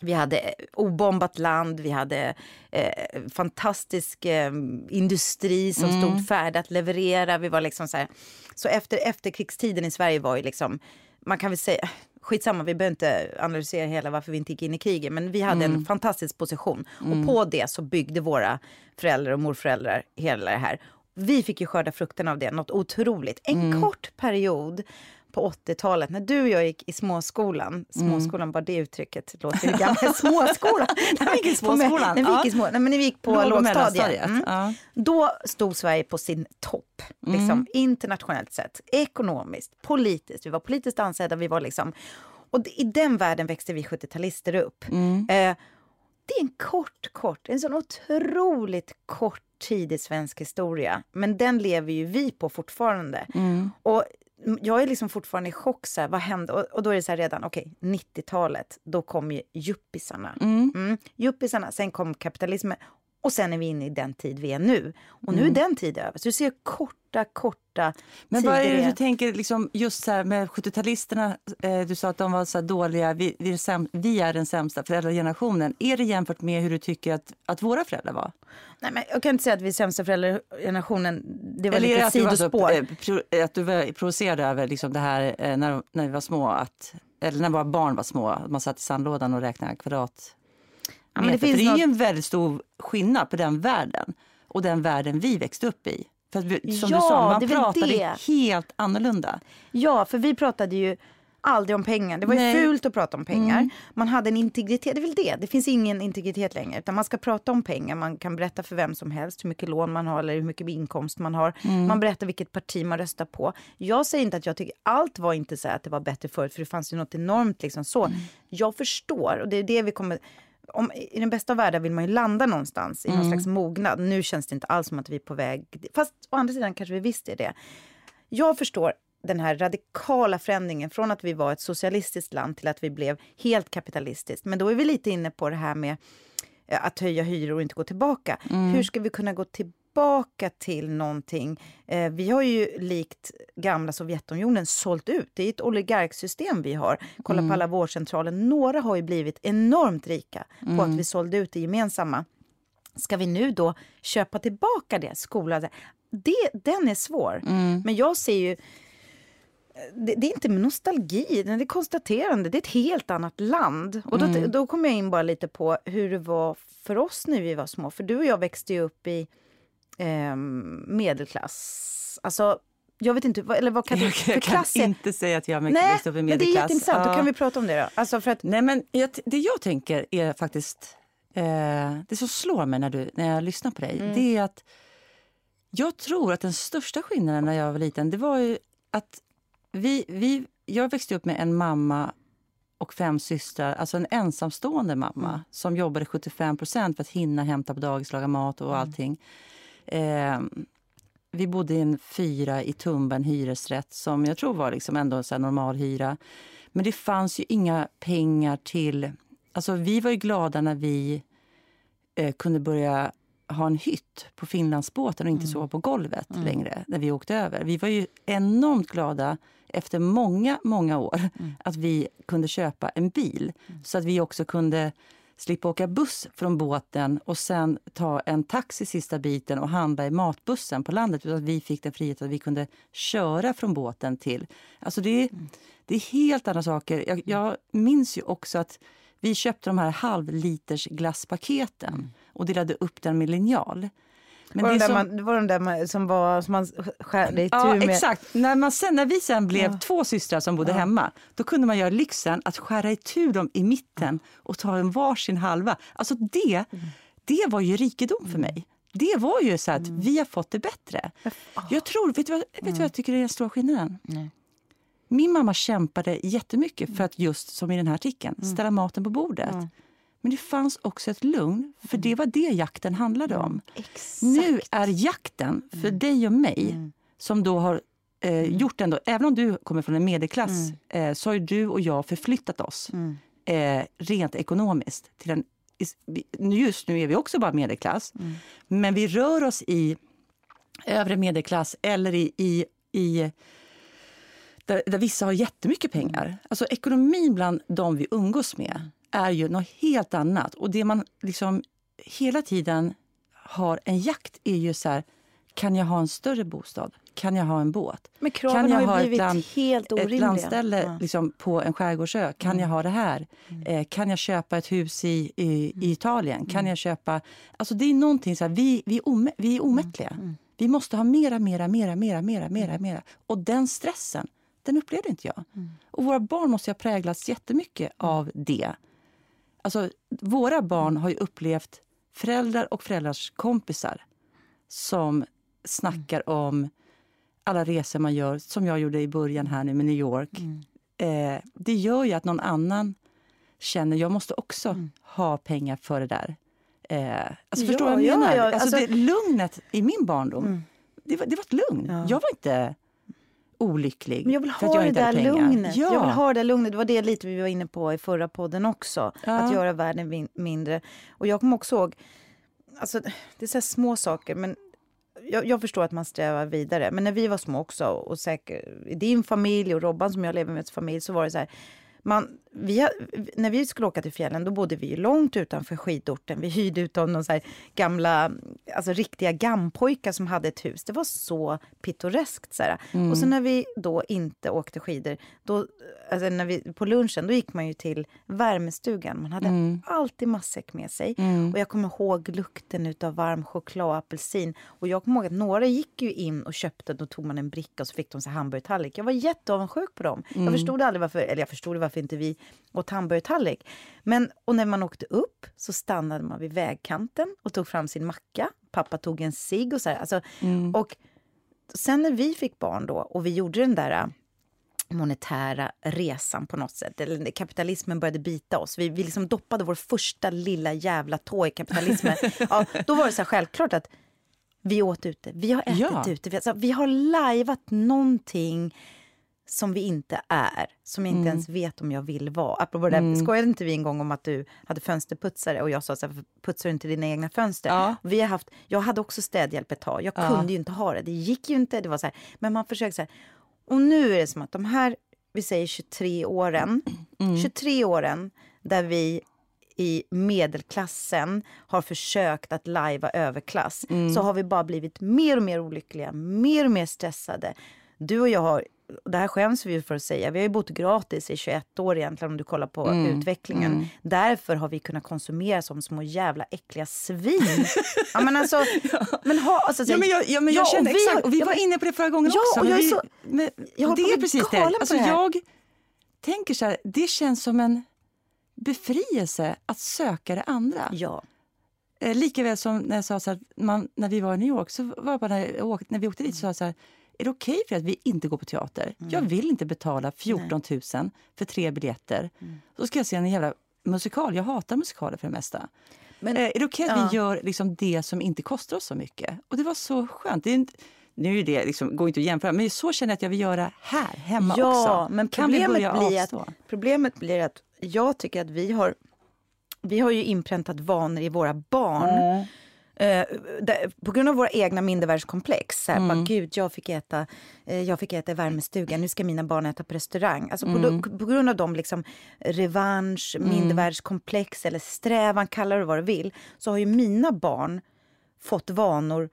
Vi hade obombat land, vi hade eh, fantastisk eh, industri som mm. stod färdig att leverera. Vi var liksom så här, så efter efterkrigstiden i Sverige var ju liksom, man kan väl säga, skitsamma, vi behöver inte analysera hela varför vi inte gick in i kriget, men vi hade mm. en fantastisk position. Mm. Och på det så byggde våra föräldrar och morföräldrar hela det här. Vi fick ju skörda frukten av det, något otroligt. En mm. kort period på 80-talet när du och jag gick i småskolan. Mm. Småskolan, mm. bara det uttrycket låter ju gammalt. småskolan! när vi gick i småskolan? När vi gick i, små, nej, men när vi gick på lågstadiet. Mm. Ja. Då stod Sverige på sin topp, liksom, mm. internationellt sett. Ekonomiskt, politiskt. Vi var politiskt ansedda. Vi var liksom, och i den världen växte vi 70-talister upp. Mm. Eh, det är en kort, kort, en sån otroligt kort tid i svensk historia. Men den lever ju vi på fortfarande. Mm. Och jag är liksom fortfarande i chock. Så här, vad hände? Och, och, då är det så här redan, okej, okay, 90-talet, då kom ju yuppisarna. Mm. Mm, yuppisarna, sen kom kapitalismen och sen är vi inne i den tid vi är nu. Och nu mm. är den tiden över. Så du ser korta, korta Men vad är det du tänker liksom just så med 70-talisterna? Eh, du sa att de var så dåliga. Vi, vi, är säm, vi, är den sämsta föräldragenerationen. Är det jämfört med hur du tycker att, att våra föräldrar var? Nej, men jag kan inte säga att vi är sämsta föräldragenerationen. Det var Eller lite sidospår. Du, var, eh, att du var provocerad över liksom det här eh, när, när vi var små. Att, eller när våra barn var små. Man satt i sandlådan och räknade kvadrat Ja, men det, finns det är något... ju en väldigt stor skillnad på den världen och den världen vi växte upp i. För vi, som ja, du sa, man pratade det. helt annorlunda. Ja, för vi pratade ju aldrig om pengar. Det var ju fult att prata om pengar. Mm. Man hade en integritet, det är väl det. Det finns ingen integritet längre. Utan man ska prata om pengar. Man kan berätta för vem som helst hur mycket lån man har eller hur mycket inkomst man har. Mm. Man berättar vilket parti man röstar på. Jag säger inte att jag tycker allt var inte så att det var bättre förut. För det fanns ju något enormt liksom så. Mm. Jag förstår och det är det vi kommer om, I den bästa världen vill man ju landa någonstans i någon mm. slags mognad. Nu känns det inte alls som att vi är på väg Fast å andra sidan kanske vi visst är det. Jag förstår den här radikala förändringen från att vi var ett socialistiskt land till att vi blev helt kapitalistiskt. Men då är vi lite inne på det här med eh, att höja hyror och inte gå tillbaka. Mm. Hur ska vi kunna gå tillbaka tillbaka till någonting. Eh, vi har ju likt gamla Sovjetunionen sålt ut. Det är ett oligarksystem vi har. Kolla mm. på alla vårdcentraler. Några har ju blivit enormt rika mm. på att mm. vi sålde ut det gemensamma. Ska vi nu då köpa tillbaka det? Skola, det, den är svår. Mm. Men jag ser ju det, det, är inte nostalgi, det är konstaterande. Det är ett helt annat land. Och då, mm. då kommer jag in bara lite på hur det var för oss när vi var små. För du och jag växte ju upp i eh, medelklass. Alltså, jag vet inte, eller vad kan du... Jag kan inte säga att jag är Nej, växt upp i medelklass. Men det är jätteintressant, ja. då kan vi prata om det då. Alltså för att... Nej, men jag, det jag tänker är faktiskt eh, det som slår mig när, du, när jag lyssnar på dig, Mm. det är att jag tror att den största skillnaden när jag var liten, det var ju att vi, vi, jag växte upp med en mamma och fem systrar, alltså en ensamstående mamma Mm. som jobbade 75% för att hinna hämta på dagis, laga mat Mm. och allting. Eh, vi bodde i en fyra i Tumba, en hyresrätt som jag tror var liksom ändå en normal hyra. Men det fanns ju inga pengar till... Alltså vi var ju glada när vi eh, kunde börja ha en hytt på Finlandsbåten och inte sova på golvet längre när vi åkte över. Vi var ju enormt glada efter många, många år att vi kunde köpa en bil så att vi också kunde slippa åka buss från båten och sen ta en taxi sista biten och handla i matbussen på landet. Utan att vi fick den friheten att vi kunde köra från båten till... Alltså det, är, det är helt andra saker. Jag, jag minns ju också att vi köpte de här halvliters glasspaketen och delade upp den med linjal. Men var, de det där som- man, det var de där man, som, var, som man skärde i Ja, med. exakt. När, man sen, när vi sen blev två systrar som bodde hemma, då kunde man göra lyxen att skära itu dem i mitten och ta en varsin halva. Alltså det, det var ju rikedom för mig. Det var ju så att vi har fått det bättre. Jag tror, vet du vad, vet du vad jag tycker är den stora skillnaden? Nej. Min mamma kämpade jättemycket för att just som i den här artikeln, ställa maten på bordet. Men det fanns också ett lugn, för det var det jakten handlade om. Exakt. Nu är jakten för dig och mig, som då har eh, gjort ändå, även om du kommer från en medelklass, eh, så har ju du och jag förflyttat oss eh, rent ekonomiskt. Till en, just nu är vi också bara medelklass, men vi rör oss i övre medelklass eller i, i, i där, där vissa har jättemycket pengar. Alltså ekonomin bland de vi umgås med är ju något helt annat. Och det man liksom hela tiden har en jakt är ju så här, kan jag ha en större bostad? Kan jag ha en båt? Men kraven kan jag har ju ha blivit ett, land, helt ett orimliga. landställe Ja. liksom, på en skärgårdsö? Kan jag ha det här? Eh, kan jag köpa ett hus i, i, i Italien? Kan jag köpa... Alltså det är någonting så här, vi, vi, omä, vi är omättliga. Vi måste ha mera, mera, mera, mera, mera, mera, mera. Och den stressen, den upplevde inte jag. Och våra barn måste ha präglats jättemycket av det. Alltså, våra barn har ju upplevt föräldrar och föräldrars kompisar som snackar om alla resor man gör, som jag gjorde i början här nu med New York. Eh, det gör ju att någon annan känner jag måste också ha pengar för det där. Eh, alltså, förstår du vad jag Ja, menar? ja, alltså, alltså- det, lugnet i min barndom, det, var, det var ett lugn. Ja. Jag var inte olycklig Men jag vill ha det där lugnet. Ja. Jag vill ha det lugnet. Det var det lite vi var inne på i förra podden också. Ja. Att göra världen min- mindre. Och jag kommer också ihåg, alltså, det är så små saker, men jag, jag förstår att man strävar vidare. Men när vi var små också, och säkert i din familj och Robban som jag lever med familj, så var det så här, man, vi har, när vi skulle åka till fjällen då bodde vi långt utanför skidorten. Vi hyrde ut av någon så här gamla, alltså riktiga gampojkar som hade ett hus. Det var så pittoreskt. Så här. Och så när vi då inte åkte skidor, då, alltså när vi, på lunchen, då gick man ju till värmestugan. Man hade alltid matsäck med sig. Och jag kommer ihåg lukten av varm choklad och apelsin. Och jag kommer ihåg att några gick ju in och köpte, då tog man en bricka och så fick de så hamburgertallrik. Jag var jätteavundsjuk på dem. Jag förstod aldrig varför, eller jag förstod varför inte vi åt hamburgertallrik. Men, och när man åkte upp så stannade man vid vägkanten och tog fram sin macka. Pappa tog en cigg och så här. Alltså, Och sen när vi fick barn då och vi gjorde den där äh, monetära resan på något sätt. Eller kapitalismen började bita oss. Vi, vi liksom doppade vår första lilla jävla tå i kapitalismen. ja, då var det så här självklart att vi åt ute. Vi har ätit Ja. ute. Vi, alltså, vi har lajvat någonting som vi inte är, som jag inte ens vet om jag vill vara. Apropå det där, skojade inte vi en gång om att du hade fönsterputsare och jag sa så här, putsar du inte dina egna fönster? Ja. Vi har haft, jag hade också städhjälp ett tag. Jag Ja. kunde ju inte ha det. Det gick ju inte. Det var så här, men man försökte så här. Och nu är det som att de här, vi säger 23 åren, 23 åren där vi i medelklassen har försökt att lajva överklass så har vi bara blivit mer och mer olyckliga, mer och mer stressade. Du och jag har, och det här skäms vi för att säga, vi har ju bott gratis i 21 år egentligen om du kollar på utvecklingen. Därför har vi kunnat konsumera som små jävla äckliga svin. ja, men alltså, men ha, alltså, Ja, men jag, ja, men jag Ja, känner vi exakt. Och vi ja, var men- inne på det förra gången Ja, också. och jag är så- men, jag det är precis det. Alltså, det jag tänker så här, det känns som en befrielse att söka det andra. Ja. Eh, lika väl som när jag sa så här, man, när vi var i New York, så var bara när, åkte, när vi åkte dit så sa jag så här, är det okej för att vi inte går på teater? Jag vill inte betala 14 000 för tre biljetter. Så ska jag se en jävla musikal. Jag hatar musikaler för det mesta. Men- eh, är det okej att ja. vi gör liksom det som inte kostar oss så mycket? Och det var så skönt. Det är inte, nu är det liksom, går inte att jämföra, men så känner jag att jag vill göra här hemma Ja, också. men problemet blir, att, problemet blir att jag tycker att vi har, vi har ju inpräntat vanor i våra barn. Mm. Eh, på grund av våra egna mindervärdeskomplex. Så här, Mm. bara, Gud, jag fick, äta, eh, jag fick äta i värmestugan, nu ska mina barn äta på restaurang. Alltså, på, Mm. på grund av de liksom, revansch, mindervärdeskomplex eller strävan, kalla det vad du vill, så har ju mina barn fått vanor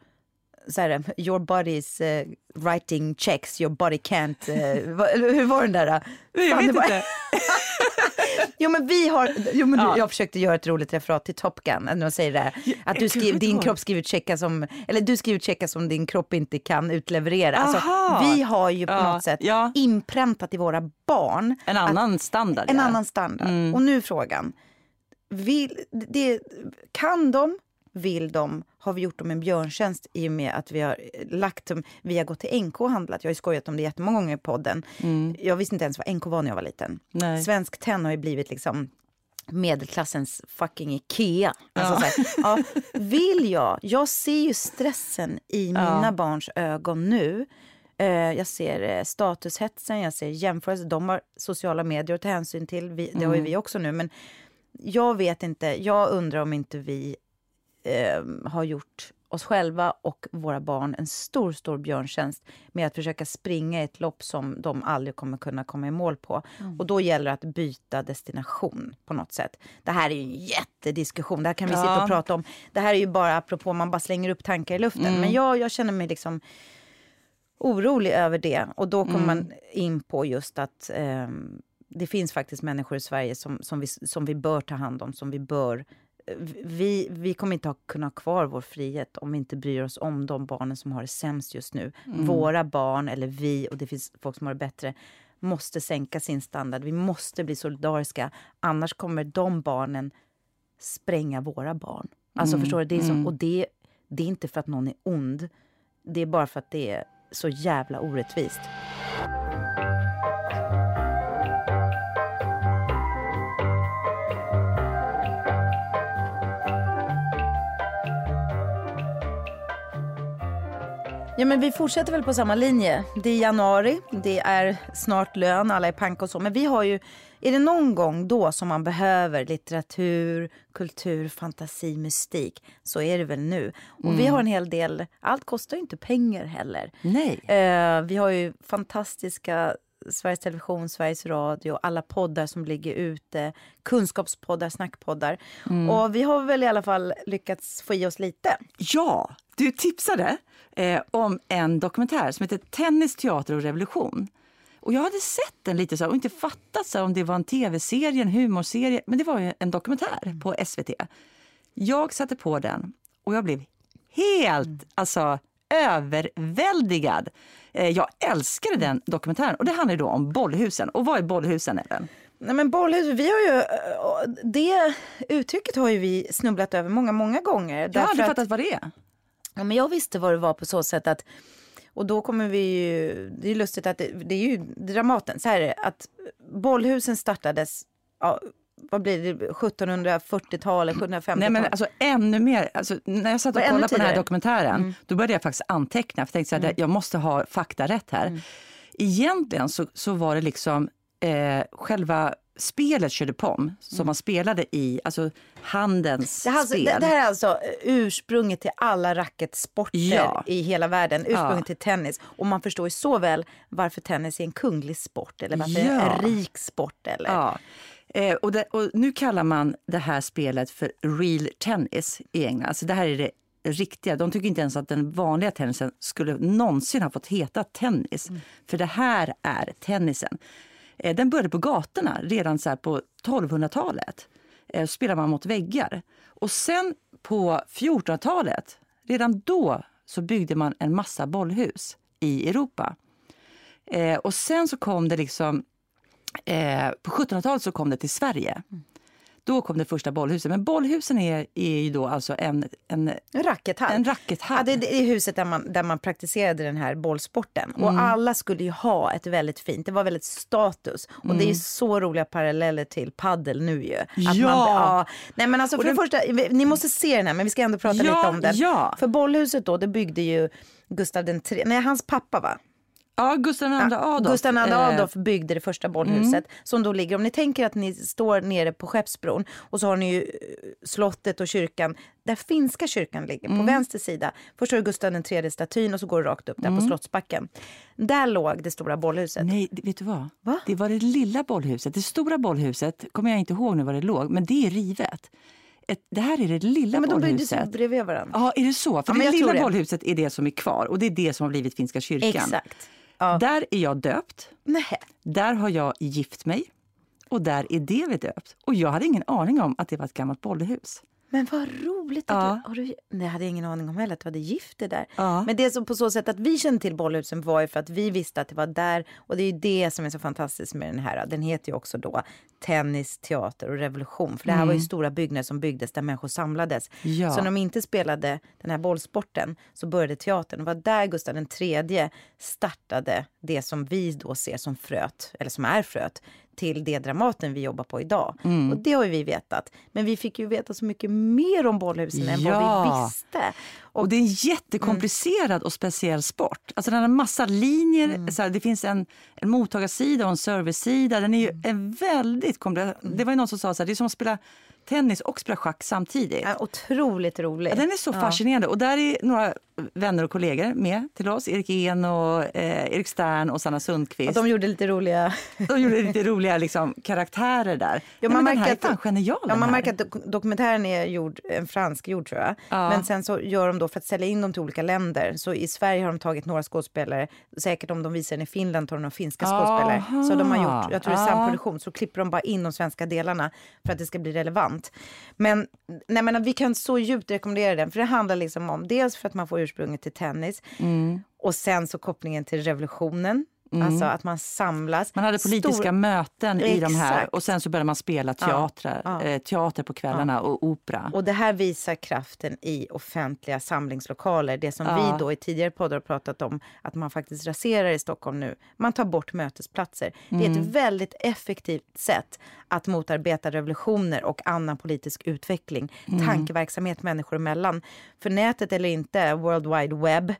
så här, your body is eh, writing checks, your body can't... eller hur var den där? Jag Fan, vet inte. Jo men vi har, jo, men Ja. jag försökte göra ett roligt referat till Top Gun, när de säger det här, att du inte din kropp skriver checka som, eller du skriver checka som din kropp inte kan utleverera. Alltså, vi har ju på Ja, något sätt ja. inpräntat i våra barn En annan standard. en ja. annan standard. Mm. Och nu frågan, vill, det, kan de, vill de, har vi gjort dem en björntjänst i och med att vi har lagt dem, vi har gått till NK och handlat. Jag har skojat om det jättemånga gånger i podden. Jag visste inte ens vad NK var när jag var liten. Mm. Nej. Svensk Tenn har ju blivit liksom medelklassens fucking Ikea. Alltså Ja. så här, ja, vill jag, jag ser ju stressen i mina barns ögon nu. Eh, jag ser eh, statushetsen, jag ser jämförelser. De har sociala medier att ta hänsyn till. Vi, det har ju vi också nu. Men jag vet inte, jag undrar om inte vi eh, har gjort oss själva och våra barn en stor, stor björntjänst med att försöka springa ett lopp som de aldrig kommer kunna komma i mål på. Och då gäller det att byta destination på något sätt. Det här är ju en jättediskussion, det här kan vi Ja. sitta och prata om. Det här är ju bara apropå, man bara slänger upp tankar i luften. Men jag, jag känner mig liksom orolig över det. Och då kommer man in på just att ehm, det finns faktiskt människor i Sverige som, som, vi, som vi bör ta hand om, som vi bör... Vi, vi kommer inte ha, kunna ha kvar vår frihet om vi inte bryr oss om de barnen som har det sämst just nu. Våra barn, eller vi, och det finns folk som har det bättre, måste sänka sin standard. Vi måste bli solidariska, annars kommer de barnen spränga våra barn. Alltså förstår du? Det är som, Och det, det är inte för att någon är ond. Det är bara för att det är så jävla orättvist. Ja, men vi fortsätter väl på samma linje. Det är januari, det är snart lön, alla är pank och så. Men vi har ju, är det någon gång då som man behöver litteratur, kultur, fantasi, mystik så är det väl nu. Och vi har en hel del, allt kostar ju inte pengar heller. Nej. Eh, vi har ju fantastiska Sveriges Television, Sveriges Radio, alla poddar som ligger ute, kunskapspoddar, snackpoddar. Och vi har väl i alla fall lyckats få i oss lite. Ja, du tipsade eh, om en dokumentär som heter Tennis, teater och revolution. Och jag hade sett den lite så här, och inte fattat så här, om det var en tv-serie, en humorserie, men det var ju en dokumentär på SVT. Jag satte på den och jag blev helt alltså, överväldigad. Eh, jag älskade den dokumentären och det handlar då om bollhusen. Och vad är bollhusen, Ellen? Nej, men bollhus, vi har ju, eh, det uttrycket har ju vi snubblat över många, många gånger. Jag har aldrig att- fattat vad det är. Ja, men jag visste vad det var på så sätt att och då kommer vi ju, det är lustigt att det, det är ju Dramaten, så här är det, att bollhusen startades, ja, vad blir det, 1740-talet, 1750-talet? Nej men alltså ännu mer, alltså, när jag satt och kollade på den här dokumentären då började jag faktiskt anteckna för jag tänkte så här, jag måste ha fakta rätt här. Egentligen så, så var det liksom eh, själva spelet körde pom som man spelade i, alltså handens det, här, alltså- spel. det, det här är alltså ursprunget till alla racketsporter Ja. i hela världen. Ursprunget Ja. till tennis. Och man förstår ju så väl varför tennis är en kunglig sport eller varför det är Ja. en rik sport. Eller? Ja. Eh, och, det, och nu kallar man det här spelet för real tennis i England. Alltså det här är det riktiga. De tycker inte ens att den vanliga tennisen skulle någonsin ha fått heta tennis. För det här är tennisen. Eh, den började på gatorna redan så på 1200-talet. Eh, spelade man mot väggar. Och sen på 1400-talet, redan då så byggde man en massa bollhus i Europa. Eh, och sen så kom det liksom Eh, på 1700-talet så kom det till Sverige. Då kom det första bollhuset. Men bollhusen är, är ju då alltså en, en, En rackethall. en rackethall. Ja, det, det är huset där man, där man praktiserade den här bollsporten. Och Mm. alla skulle ju ha ett väldigt fint, det var väldigt status. Och det är ju så roliga paralleller till paddel nu ju. Att Mm. Ja. Man, ja. Nej men alltså för Och det första, ni måste se den här men vi ska ändå prata Ja, lite om den. ja. För bollhuset då, det byggde ju Gustav den tre, nej hans pappa va? Ja, Gustav II Adolf. Gustav II eh, Adolf byggde det första bollhuset som då ligger, om ni tänker att ni står nere på Skeppsbron och så har ni ju eh, slottet och kyrkan, där finska kyrkan ligger på vänster sida. Först har du Gustav III statyn och så går du rakt upp där på Slottsbacken. Där låg det stora bollhuset. Nej, vet du vad? Va? Det var det lilla bollhuset. Det stora bollhuset kommer jag inte ihåg nu var det låg, men det är rivet. Ett, det här är det lilla Ja, men de byggdes bollhuset. bredvid varandra. Ja, är det så? För Ja, det lilla det. bollhuset är det som är kvar och det är det som har blivit Finska kyrkan. Exakt. Ja. Där är jag döpt. Nej. Där har jag gift mig och där är David döpt. Och jag hade ingen aning om att det var ett gammalt bollhus. Men vad roligt att Ja. du. Nej, jag hade ingen aning om heller att du hade gift dig där. Ja. Men det som på så sätt att vi kände till bollhusen var ju för att vi visste att det var där. Och det är ju det som är så fantastiskt med den här. Den heter ju också då Tennis, teater och revolution. För det här var ju stora byggnader som byggdes där människor samlades. Ja. Så när de inte spelade den här bollsporten så började teatern. Det var där Gustav III startade det som vi då ser som fröet, eller som är fröet, till det Dramaten vi jobbar på idag. Och det har vi vetat. Men vi fick ju veta så mycket mer om bollhusen än vad vi Ja. visste. Och det är en jättekomplicerad och speciell sport. Alltså den har massa linjer. Mm. Så här, det finns en, en mottagarsida och en servicesida. Den är ju Mm. en väldigt komplicerad. Det var ju någon som sa så här, det är som att spela tennis och spela schack samtidigt. Ja, otroligt rolig. Ja, den är så fascinerande. Och där är några vänner och kollegor med till oss. Erik En och eh, Erik Stern och Sanna Sundqvist. Och de gjorde lite roliga... De gjorde lite roliga liksom, karaktärer där. Ja, Nej, men den här är fan genial. Ja, man märker att dok- dokumentären är gjord, en fransk gjord tror jag. Ja. Men sen så gör de då för att sälja in dem till olika länder. Så i Sverige har de tagit några skådespelare. Säkert om de visar den i Finland tar de några finska skådespelare. Aha. Så de har gjort, jag tror det är samproduktion. Så klipper de bara in de svenska delarna för att det ska bli relevant. Men, nej, men vi kan så djupt rekommendera den. För det handlar liksom om, dels för att man får ursprunget till tennis. Mm. Och sen så kopplingen till revolutionen. Alltså att man samlas. Man hade politiska Stor- möten i de här Exakt. och sen så började man spela teatrar, ja. Eh, teater på kvällarna och opera. Och det här visar kraften i offentliga samlingslokaler. Det som Ja. vi då i tidigare poddar har pratat om att man faktiskt raserar i Stockholm nu. Man tar bort mötesplatser. Det är Mm. ett väldigt effektivt sätt att motarbeta revolutioner och annan politisk utveckling. Mm. Tankeverksamhet människor emellan. För nätet eller inte, World Wide Web,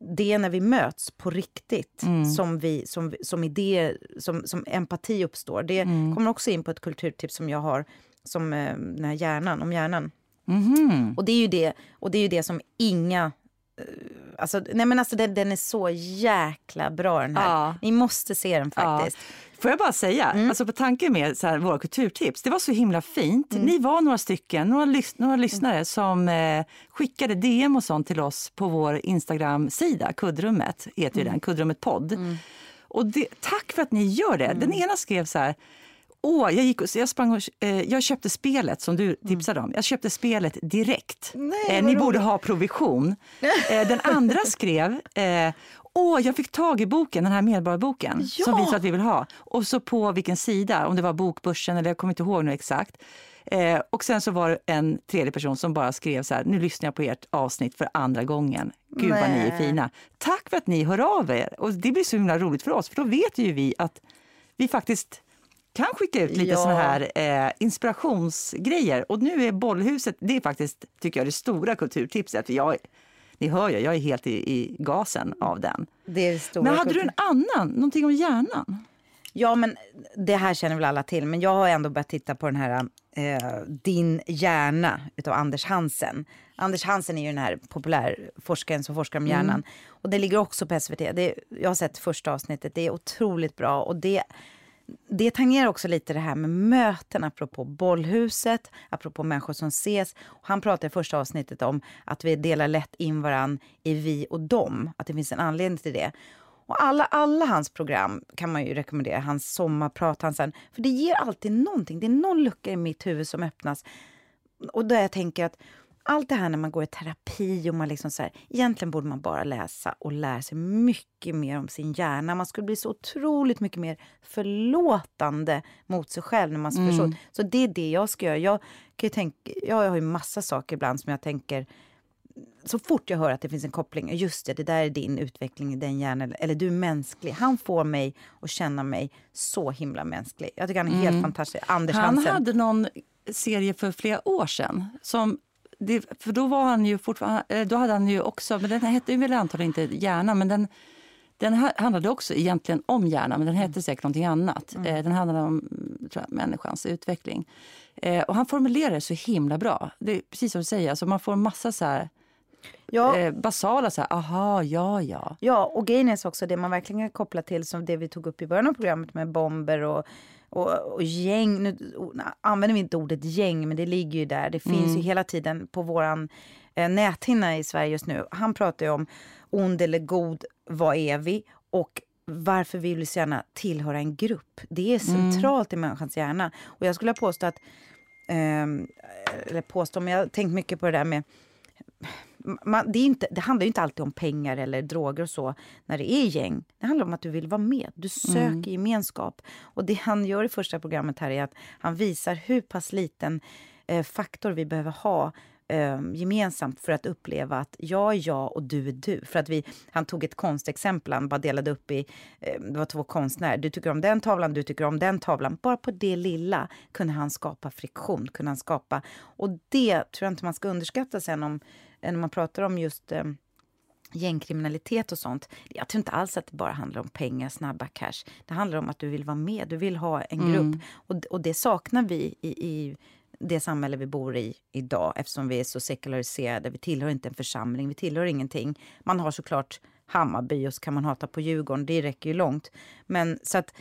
det är när vi möts på riktigt Mm. som, vi, som, som idéer, som, som empati uppstår. Det Mm. kommer också in på ett kulturtips som jag har, som eh, den här hjärnan, om hjärnan. Mhm. Och det är ju det, och det, är ju det som inga... eh, Alltså, nej men alltså den, den är så jäkla bra den här. Ja. Ni måste se den faktiskt. Får jag bara säga, alltså på tanken med så här, våra kulturtips, det var så himla fint. Ni var några stycken, några, lys- några lyssnare som eh, skickade DM och sånt till oss på vår Instagram-sida, Kuddrummet, heter ju den, Kuddrummet podd. Och det, tack för att ni gör det. Den ena skrev så här, Åh, jag, gick och, jag, sprang och, eh, jag köpte spelet som du tipsade om. Jag köpte spelet direkt. Nej, eh, ni borde roligt. ha provision. Eh, den andra skrev eh, Åh, jag fick tag i boken, den här Medborgarboken Ja! som vi sa att vi vill ha. Och så på vilken sida, om det var Bokbörsen eller jag kommer inte ihåg nu exakt. Eh, och sen så var det en tredje person som bara skrev så här, nu lyssnar jag på ert avsnitt för andra gången. Gud vad ni är Nej. fina. Tack för att ni hör av er. Och det blir så himla roligt för oss, för då vet ju vi att vi faktiskt kan skicka ut lite Ja. såna här eh, inspirationsgrejer. Och nu är bollhuset, det är faktiskt, tycker jag, det stora kulturtipset. För jag, ni hör ju, jag är helt i, i gasen av den. Det är det stora Men hade du kultur- en annan, någonting om hjärnan? Ja, men det här känner väl alla till. Men jag har ändå börjat titta på den här eh, Din hjärna utav Anders Hansen. Anders Hansen är ju den här populärforskaren som forskar om hjärnan. Och det ligger också på SVT. Det, jag har sett första avsnittet. Det är otroligt bra. Och det, det tangerar också lite det här med möten, apropå bollhuset, apropå människor som ses. Han pratar i första avsnittet om att vi delar lätt in varann i vi och dem, att det finns en anledning till det. Och alla, alla hans program kan man ju rekommendera, hans sommarprat, hans, för det ger alltid någonting. Det är någon lucka i mitt huvud som öppnas. Och där jag tänker att allt det här när man går i terapi och man liksom så här, egentligen borde man bara läsa och lära sig mycket mer om sin hjärna. Man skulle bli så otroligt mycket mer förlåtande mot sig själv när man mm. förstår. Så det är det jag ska göra. Jag, kan tänka, jag har ju massa saker ibland som jag tänker så fort jag hör att det finns en koppling, just det, det där är din utveckling i den hjärnan, eller du är mänsklig. Han får mig att känna mig så himla mänsklig. Jag tycker han är helt mm. fantastisk. Anders Han Hansen. hade någon serie för flera år sedan som det, för då var han ju fortfarande, eh, då hade han ju också, men den hette väl antagligen inte Hjärna, men den, den handlade också egentligen om hjärnan, men den hette säkert någonting annat. Mm. Eh, den handlade om jag, människans utveckling. Eh, och han formulerar det så himla bra. Det är precis som du säger, alltså man får massa så här, ja. eh, basala så här, aha, ja, ja. Ja, och grejen är också det man verkligen kan koppla till som det vi tog upp i början av programmet med bomber och och, och gäng, nu använder vi inte ordet gäng, men det ligger ju där. Det finns mm. ju hela tiden på våran eh, näthinna i Sverige just nu. Han pratar ju om ond eller god, vad är vi? Och varför vill vi så gärna tillhöra en grupp? Det är mm. centralt mm. i människans hjärna. Och jag skulle påstå att, eh, eller påstå, men jag har tänkt mycket på det där med man, det, inte, det handlar inte alltid om pengar eller droger och så när det är gäng. Det handlar om att du vill vara med. Du söker mm. gemenskap. Och det han gör i första programmet här är att han visar hur pass liten eh, faktor vi behöver ha eh, gemensamt för att uppleva att jag är jag och du är du. För att vi, han tog ett konstexempel, han bara delade upp i, eh, det var två konstnärer, du tycker om den tavlan, du tycker om den tavlan. Bara på det lilla kunde han skapa friktion, kunde han skapa, och det tror jag inte man ska underskatta sen om när man pratar om just eh, gängkriminalitet och sånt. Jag tror inte alls att det bara handlar om pengar, snabba cash. Det handlar om att du vill vara med, du vill ha en grupp. Mm. Och, och det saknar vi i, i det samhälle vi bor i idag eftersom vi är så sekulariserade. Vi tillhör inte en församling, vi tillhör ingenting. Man har såklart Hammarby och så kan man hata på Djurgården, det räcker ju långt. Men så att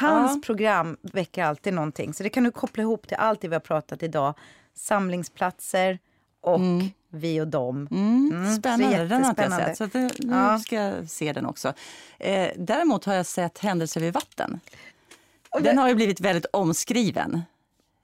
hans ja. program väcker alltid någonting. Så det kan du koppla ihop till allt det vi har pratat idag. Samlingsplatser, och mm. vi och dem. Mm. Mm. Spännande, den har inte jag sett. Så det, nu ja. ska jag se den också. Eh, däremot har jag sett Händelser vid vatten. Den har ju blivit väldigt omskriven.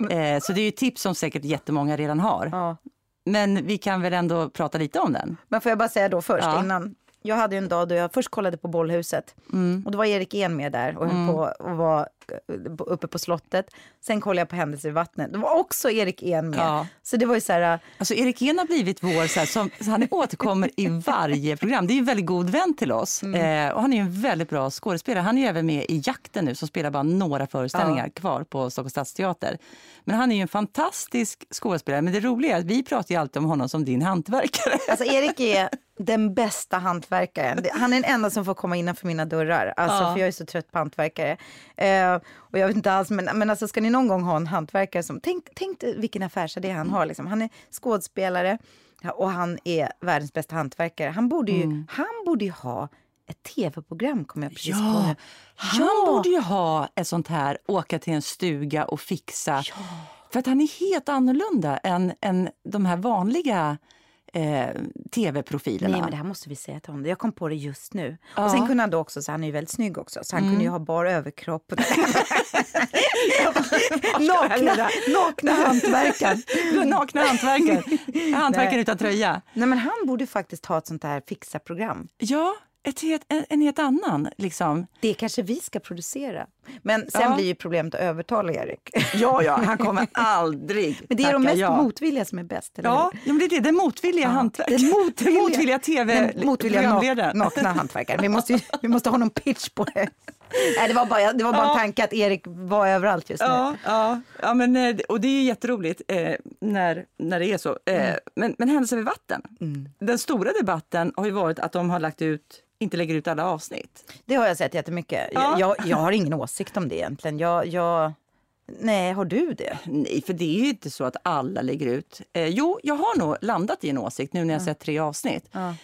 Mm. Eh, så det är ju tips som säkert jättemånga redan har. Ja. Men vi kan väl ändå prata lite om den. Men får jag bara säga då först ja. innan jag hade en dag då jag först kollade på Bollhuset. Mm. Och då var Erik En med där och mm. på och var eh, uppe på slottet. Sen kollade jag på Händelser i vattnet. Då var också Erik En med. Ja. Så det var ju så här... Eh, alltså Erik En har blivit vår, så här, som, så han återkommer i varje program. Det är en väldigt god vän till oss. Mm. Eh, och han är en väldigt bra skådespelare. Han är även med i Jakten nu som spelar bara några föreställningar ja. kvar på Stockholms stadsteater. Men han är en fantastisk skådespelare. Men det roliga är att vi pratar ju alltid om honom som din hantverkare. Alltså Erik är den bästa hantverkaren. Han är den enda som får komma innanför mina dörrar. Alltså, ja. För jag är så trött på hantverkare. Eh, och jag vet inte alls, men, men alltså, ska ni någon gång ha en hantverkare som... Tänk, tänk vilken affärsidé han har. Liksom. Han är skådespelare och han är världens bästa hantverkare. Han borde ju, mm. han borde ju ha ett tv-program kom jag precis ja, på. Han ja. borde ju ha ett sånt här, åka till en stuga och fixa. Ja. För att han är helt annorlunda än, än de här vanliga eh, tv-profilerna. Nej, men det här måste vi säga till honom. Jag kom på det just nu. Ja. Och sen kunde han då också, så han är ju väldigt snygg också, så han mm. kunde ju ha bar överkropp. nakna, nakna hantverkaren. nakna hantverkaren. Hantverkaren utan tröja. Nej, men han borde faktiskt ha ett sånt här fixa-program. Ja, ett en, en helt annan. Liksom. Det kanske vi ska producera. Men sen ja. blir ju problemet att övertala Erik. Ja, ja, han kommer aldrig Men det är de mest ja. motvilliga som är bäst, eller ja, ja, men det är det. Den motvilliga ja. hantverkaren. Den motvilliga, motvilliga tv motvilliga nakna hantverkaren. Vi måste, vi måste ha någon pitch på det. Nej, det var bara, det var bara ja. en tanke att Erik var överallt just nu. Ja, ja, ja men, eh, och det är jätteroligt eh, när, när det är så. Eh, mm. Men, men händelser vid vatten. Mm. Den stora debatten har ju varit att de har lagt ut inte lägger ut alla avsnitt. Det har jag sett jättemycket. Ja. Jag, jag har ingen åsikt om det egentligen. Jag, jag, nej, har du det? Nej, för det är ju inte så att alla lägger ut. Eh, jo, jag har nog landat i en åsikt nu när jag ja. sett tre avsnitt. Ja.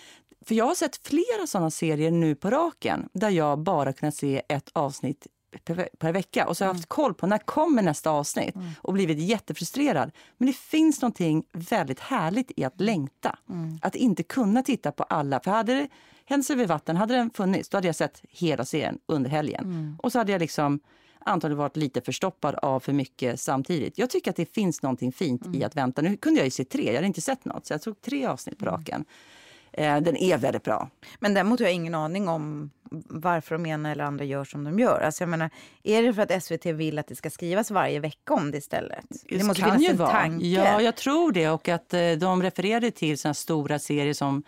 För jag har sett flera såna serier nu på raken där jag bara kunnat se ett avsnitt per, per vecka. Och så har jag haft mm. koll på när kommer nästa avsnitt mm. och blivit jättefrustrerad. Men det finns någonting väldigt härligt i att längta. Mm. Att inte kunna titta på alla. För hade det Händelser vid vatten, hade den funnits då hade jag sett hela serien under helgen. Mm. Och så hade jag liksom antagligen varit lite förstoppad av för mycket samtidigt. Jag tycker att det finns någonting fint i att vänta. Nu kunde jag ju se tre, jag hade inte sett något, så jag tog tre avsnitt på raken. Eh, den är väldigt bra. Men däremot har jag ingen aning om varför de ena eller andra gör som de gör. Alltså jag menar, är det för att SVT vill att det ska skrivas varje vecka om det istället? Det måste kan finnas ju en vara. tanke. Ja, jag tror det. Och att eh, de refererade till såna stora serier som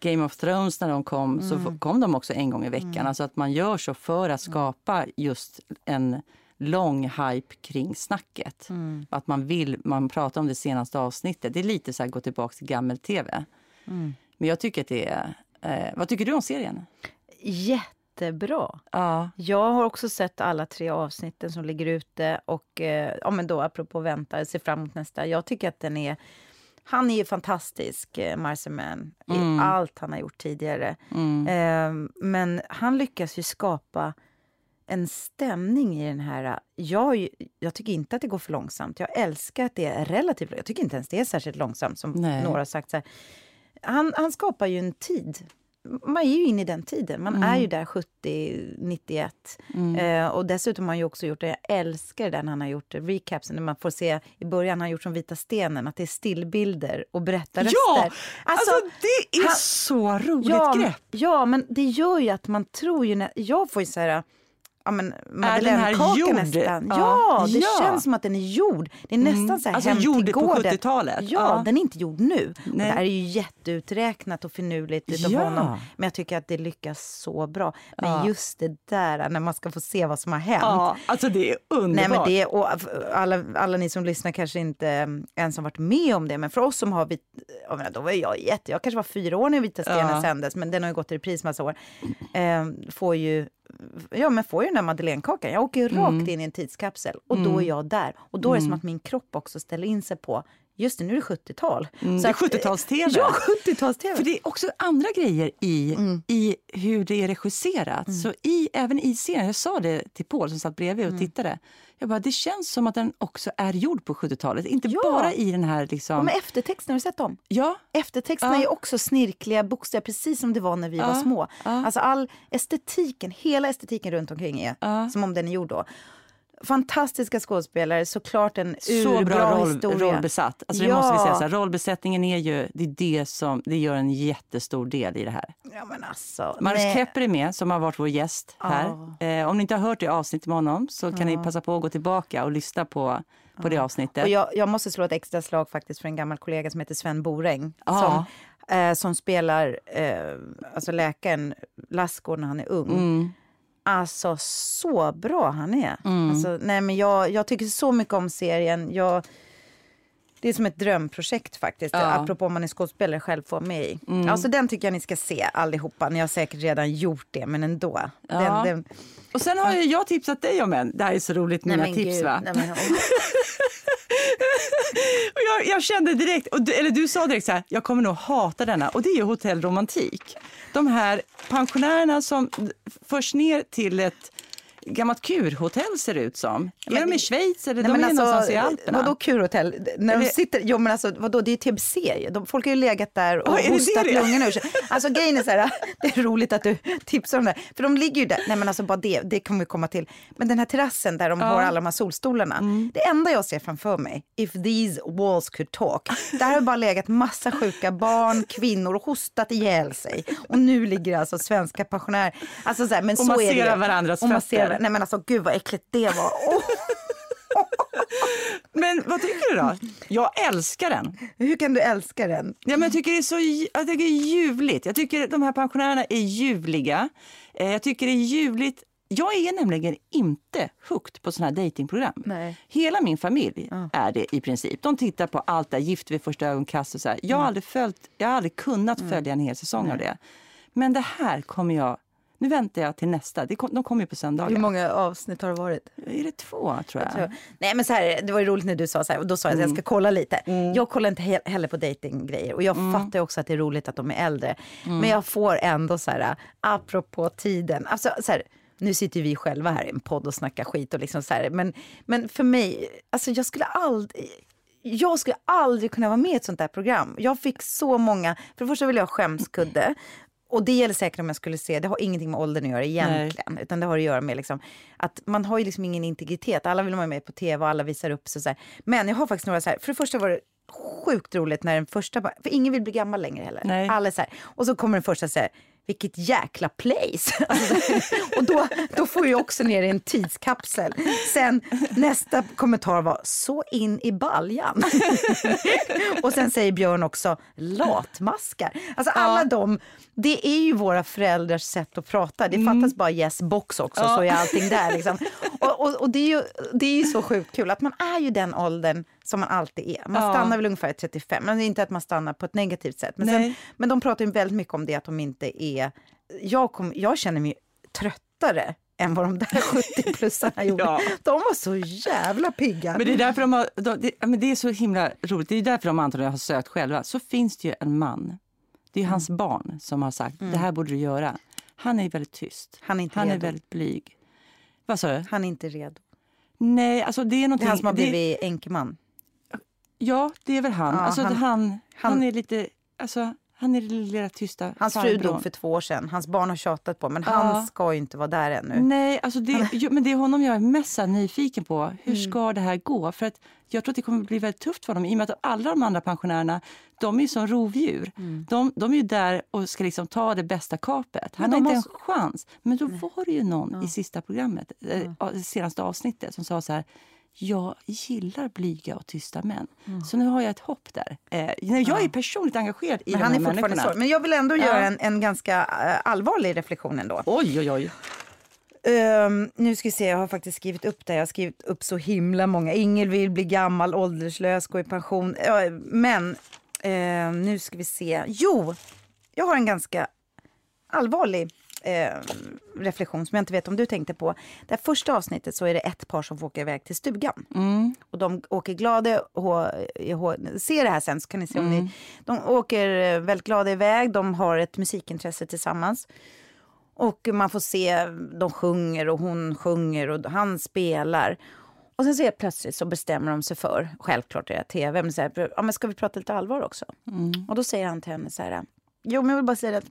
Game of Thrones när de kom, så Mm. f- kom de också en gång i veckan. Alltså att man gör så för att skapa just en lång hype kring snacket. Mm. Att man vill, man pratar om det senaste avsnittet. Det är lite så här gå tillbaka till gammel-tv. Mm. Men jag tycker att det är... Eh, vad tycker du om serien? Jättebra. Ja. Jag har också sett alla tre avsnitten som ligger ute och eh, ja, men då apropå vänta, ser fram emot nästa. Jag tycker att den är han är ju fantastisk, eh, Marcy Mann, i allt han har gjort tidigare. Eh, men han lyckas ju skapa en stämning i den här... Jag, jag tycker inte att det går för långsamt. Jag älskar att det är relativt... Jag tycker inte ens det är särskilt långsamt, som Nej. några har sagt. Så här. Han, han skapar ju en tid. Man är ju inne i den tiden. Man är ju där 70, 91. Eh, och dessutom har han ju också gjort det, jag älskar den han har gjort, recapsen, när man får se i början, han har gjort som Vita stenen, att det är stillbilder och berättarröster. Ja! Alltså, det är han- så roligt ja, grepp! Ja, men det gör ju att man tror ju... När, jag får ju så här... Ja, men här Madeleinekaka nästan. Ja. Ja, det Ja. känns som att den är gjord. Det är nästan så här Alltså hem gjord till på gården. 70-talet. Ja, Ja. den är inte gjord nu. Det här är ju jätteuträknat och finurligt utav Ja. honom. Men jag tycker att det lyckas så bra. Men just det där när man ska få se vad som har hänt. Ja, alltså det är underbart. Nej, men det, och alla, alla ni som lyssnar kanske inte mm, ens har varit med om det, men för oss som har... Vit, jag menar, då var jag jätte... Jag kanske var fyra år när Vita stenen Ja. sändes, men den har ju gått i repris massa år. Eh, får ju... Ja, men får ju den där madeleinekakan. Jag åker ju Mm. rakt in i en tidskapsel och då är jag där. Och då är det som att min kropp också ställer in sig på Just det, nu är det 70-tal. Mm, Så det är att- 70-tals-tv. Ja, 70-tals-tv. För det är också andra grejer i, Mm. i hur det är regisserat. Så i, även i serien, jag sa det till Paul som satt bredvid och Mm. tittade. Jag bara, det känns som att den också är gjord på 70-talet. Inte Ja. bara i den här liksom... med eftertexterna, har du sett dem? Ja, Eftertexterna Ja. är också snirkliga bokstäver, precis som det var när vi var Ja, små. ja. Alltså all estetiken, hela estetiken runt omkring är som om den är gjord då. Fantastiska skådespelare, såklart en så bra roll, historia. rollbesatt. Alltså det Ja. måste vi säga. Så här, rollbesättningen är ju, det, är det, som, det gör en jättestor del i det här. Ja, men alltså, Maris nej. Kepper är med, som har varit vår gäst här. Eh, om ni inte har hört det avsnittet med honom så kan ni passa på att gå tillbaka och lyssna på, på det avsnittet. Och jag, jag måste slå ett extra slag faktiskt för en gammal kollega som heter Sven Boräng. Som, eh, som spelar eh, alltså läkaren Lassgård när han är ung. Mm. Alltså så bra han är. Alltså, nej, men jag, jag tycker så mycket om serien. Jag, det är som ett drömprojekt faktiskt. Ja. Apropå om man är skådespelare själv får med i. Alltså den tycker jag ni ska se allihopa. Ni har säkert redan gjort det men ändå. Ja. Den, den, Och sen har ju jag tipsat dig om en. Det här är så roligt, mina men tips gud, va? nej, men, Och jag, jag kände direkt, och du, eller du sa direkt så här, jag kommer nog hata denna. Och det är ju Hotell Romantik. De här pensionärerna som förs ner till ett gammalt kurhotell ser ut som. är de i Schweiz eller Nej, de men är alltså, någonstans i Alperna? Vadå kurhotell? När de sitter, jo, men alltså, vadå, det är TBC. ju. De, folk har ju legat där och Ja, det hostat det det är? lungorna ur sig. Alltså grejen är så här, det är roligt att du tipsar om det. För de ligger ju där, nej men alltså bara det, det kommer vi komma till. Men den här terrassen där de har alla de här solstolarna. Mm. Det enda jag ser framför mig, if these walls could talk. Där har bara legat massa sjuka barn, kvinnor och hostat ihjäl sig. Och nu ligger alltså svenska pensionärer, alltså så här, men Och så är det. varandras och masserar, fötter. Nej men alltså gud vad äckligt det var. Åh, Men vad tycker du då? Jag älskar den. hur kan du älska den? Ja, men jag tycker det är så jag tycker det är ljuvligt. Jag tycker de här pensionärerna är ljuvliga. Eh, Jag tycker det är ljuvligt. Jag är nämligen inte hooked på såna här datingprogram. Nej. Hela min familj är det i princip. De tittar på allt där, Gift vid första ögonkast och så här. Jag har aldrig, följt, jag har aldrig kunnat följa en hel säsong av det. Men det här kommer jag... Nu väntar jag till nästa. Kom, de kommer ju på söndagar. Hur många avsnitt har det varit? Är det två, tror jag? Så- Nej men så här, det var ju roligt när du sa så här, och då sa jag att jag ska kolla lite. Jag kollar inte he- heller på datinggrejer och jag fattar ju också att det är roligt att de är äldre. Men jag får ändå så här, apropå tiden, alltså så här, nu sitter vi själva här i en podd och snackar skit och liksom så här, men, men för mig, alltså jag skulle aldrig jag skulle aldrig kunna vara med i ett sånt där program. Jag fick så många, för det första vill jag ha skämskudde och det gäller säkert om jag skulle se, det har ingenting med åldern att göra egentligen. Nej. Utan det har att göra med liksom, att man har ju liksom ingen integritet. Alla vill vara med på tv och alla visar upp sig. Så här. Men jag har faktiskt några så här, för det första var det sjukt roligt när den första, för ingen vill bli gammal längre heller. Nej. Alla så här, och så kommer den första så här, vilket jäkla place! Alltså, och då, då får jag också ner i en tidskapsel. Sen nästa kommentar var så in i baljan. och sen säger Björn också latmaskar. Alltså alla ja. de, det är ju våra föräldrars sätt att prata. Det mm. fattas bara yes box också ja. så är allting där. Liksom. Och, och, och, det, är ju, det är ju så sjukt kul att man är ju den åldern som man alltid är. Man ja. stannar väl ungefär 35, men det är inte att man stannar på ett negativt sätt. Men, sen, men de pratar ju väldigt mycket om det att de inte är... Jag, kom, jag känner mig tröttare än vad de där 70-plussarna gjorde. Ja. De var så jävla pigga. Men det är därför de har, de, det, men det är så himla roligt. Det är därför de antagligen har sökt själva. Så finns det ju en man. Det är mm. hans barn som har sagt mm. det här borde du göra. Han är väldigt tyst. Han är, inte han redo. är väldigt blyg. Vad sa du? Han är inte redo. Nej, alltså det är någonting... Det är han som har blivit enkeman. Ja, det är väl han. Ja, alltså, han, han, han, är lite... Alltså, han är det lilla tysta Hans fru dog för två år sedan. Hans barn har tjatat på men ja. han ska ju inte vara där ännu. Nej, alltså det, men det är honom jag är mest nyfiken på. Hur mm. ska det här gå? För att jag tror att det kommer bli väldigt tufft för dem i och med att alla de andra pensionärerna de är som rovdjur. Mm. De, de är ju där och ska liksom ta det bästa kapet. Han har inte måste... en chans. Men då Nej. var det ju någon ja. i sista programmet, ja. det senaste avsnittet som sa så här jag gillar blyga och tysta män. Mm. Så nu har jag ett hopp där. Eh, jag är personligt engagerad i men de här människorna. Så. Men jag vill ändå ja. göra en, en ganska uh, allvarlig reflektion ändå. Oj, oj, oj. Um, nu ska vi se, jag har faktiskt skrivit upp det. Jag har skrivit upp så himla många. Ingen vill bli gammal, ålderslös, gå i pension. Uh, men uh, nu ska vi se. Jo, jag har en ganska allvarlig eh, reflektion som jag inte vet om du tänkte på. Det första avsnittet så är det ett par som får åka iväg till stugan. Mm. Och de åker glada, se det här sen så kan ni se om mm. ni... De åker väldigt glada iväg, de har ett musikintresse tillsammans. Och man får se, de sjunger och hon sjunger och han spelar. Och sen så helt plötsligt så bestämmer de sig för, självklart är det tv, men, så här, ja, men ska vi prata lite allvar också? Mm. Och då säger han till henne så här, jo men jag vill bara säga att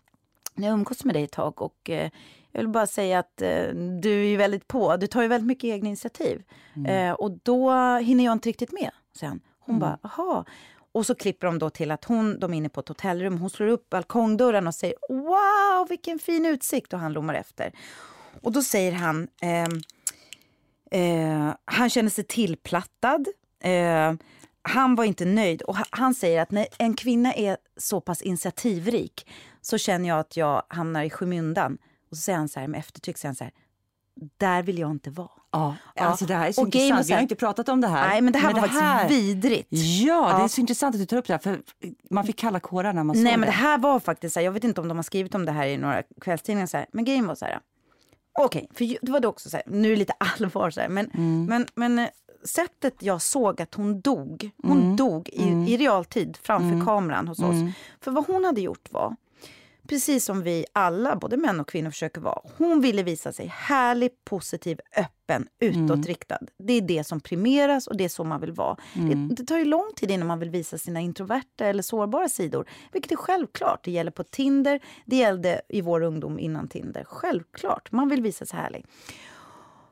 jag har umgåtts med dig ett tag och eh, jag vill bara säga att eh, du är väldigt på. Du tar ju väldigt mycket egna initiativ. Mm. Eh, och då hinner jag inte riktigt med, sen. Hon mm. bara, aha. Och så klipper de då till att hon, de är inne på ett hotellrum. Hon slår upp balkongdörren och säger wow, vilken fin utsikt. Och han lommar efter. Och då säger han, ehm, eh, han känner sig tillplattad. Eh, han var inte nöjd. Och han säger att när en kvinna är så pass initiativrik så känner jag att jag hamnar i skymundan. Och så säger han så här med eftertryck, så här, där vill jag inte vara. Ja, alltså det här är så och intressant. Vi har inte pratat om det här. Nej, men det här men var det faktiskt här... vidrigt. Ja, det är så intressant att du tar upp det här. För man fick kalla kårar när man Nej, såg men det. det här var faktiskt så här, jag vet inte om de har skrivit om det här i några kvällstidningar så här, men grejen var så här. Okej, okay, för det var det också så här, nu är det lite allvar så här, men, mm. men, men eh, sättet jag såg att hon dog, hon mm. dog i, mm. i realtid framför mm. kameran hos oss. Mm. För vad hon hade gjort var, precis som vi alla, både män och kvinnor, försöker vara. Hon ville visa sig härlig, positiv, öppen, utåtriktad. Mm. Det är det som primeras och det är så man vill vara. Mm. Det, det, tar ju lång tid innan man vill visa sina introverta eller sårbara sidor. Vilket är självklart. Det gäller på Tinder, det gällde i vår ungdom innan Tinder. Självklart, man vill visa sig härlig.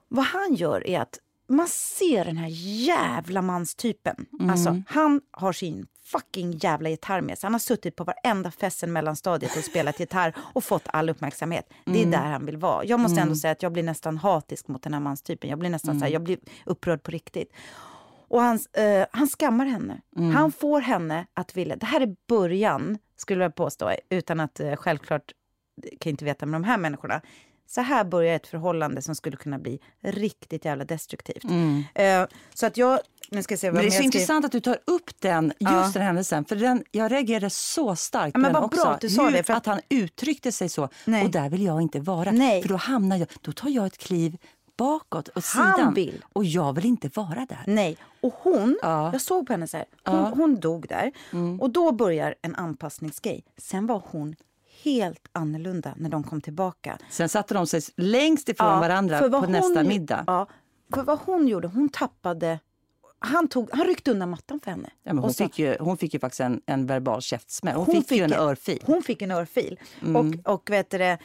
Vad han gör är att man ser den här jävla manstypen. Mm. Alltså, han har sin fucking jävla gitarr med sig. Han har suttit på varenda fest mellanstadiet och spelat gitarr och fått all uppmärksamhet. Det är mm. där han vill vara. Jag måste ändå mm. säga att jag blir nästan hatisk mot den här manstypen. Jag blir nästan mm. så här, mm. jag blir upprörd på riktigt. Och han, uh, han skammar henne. Mm. Han får henne att vilja... Det här är början, skulle jag påstå, utan att uh, självklart kan inte veta med de här människorna så här börjar ett förhållande som skulle kunna bli riktigt jävla destruktivt. Mm. Uh, så att jag, nu ska jag se vad men det är så intressant att du tar upp den, just ja. den händelsen. För den, jag reagerade så starkt ja, men vad också. Bra att, du sa det, för att... att han uttryckte sig så. Nej. Och där vill jag inte vara. Nej. För då hamnar jag, då tar jag ett kliv bakåt och sidan. Vill. Och jag vill inte vara där. Nej. Och hon, ja. jag såg på henne så här, hon, ja. hon dog där. Mm. Och då börjar en anpassningsgrej. Sen var hon helt annorlunda när de kom tillbaka. Sen satte de sig längst ifrån ja, varandra på nästa middag. Ja, för vad hon gjorde, hon tappade han, tog, han ryckte undan mattan för henne. Ja, hon, sa- fick ju, hon fick ju faktiskt en, en verbal käftsmäll. Hon, Hon fick, ju en fick- örfil. Hon fick en örfil. Mm. Och, och vet du det,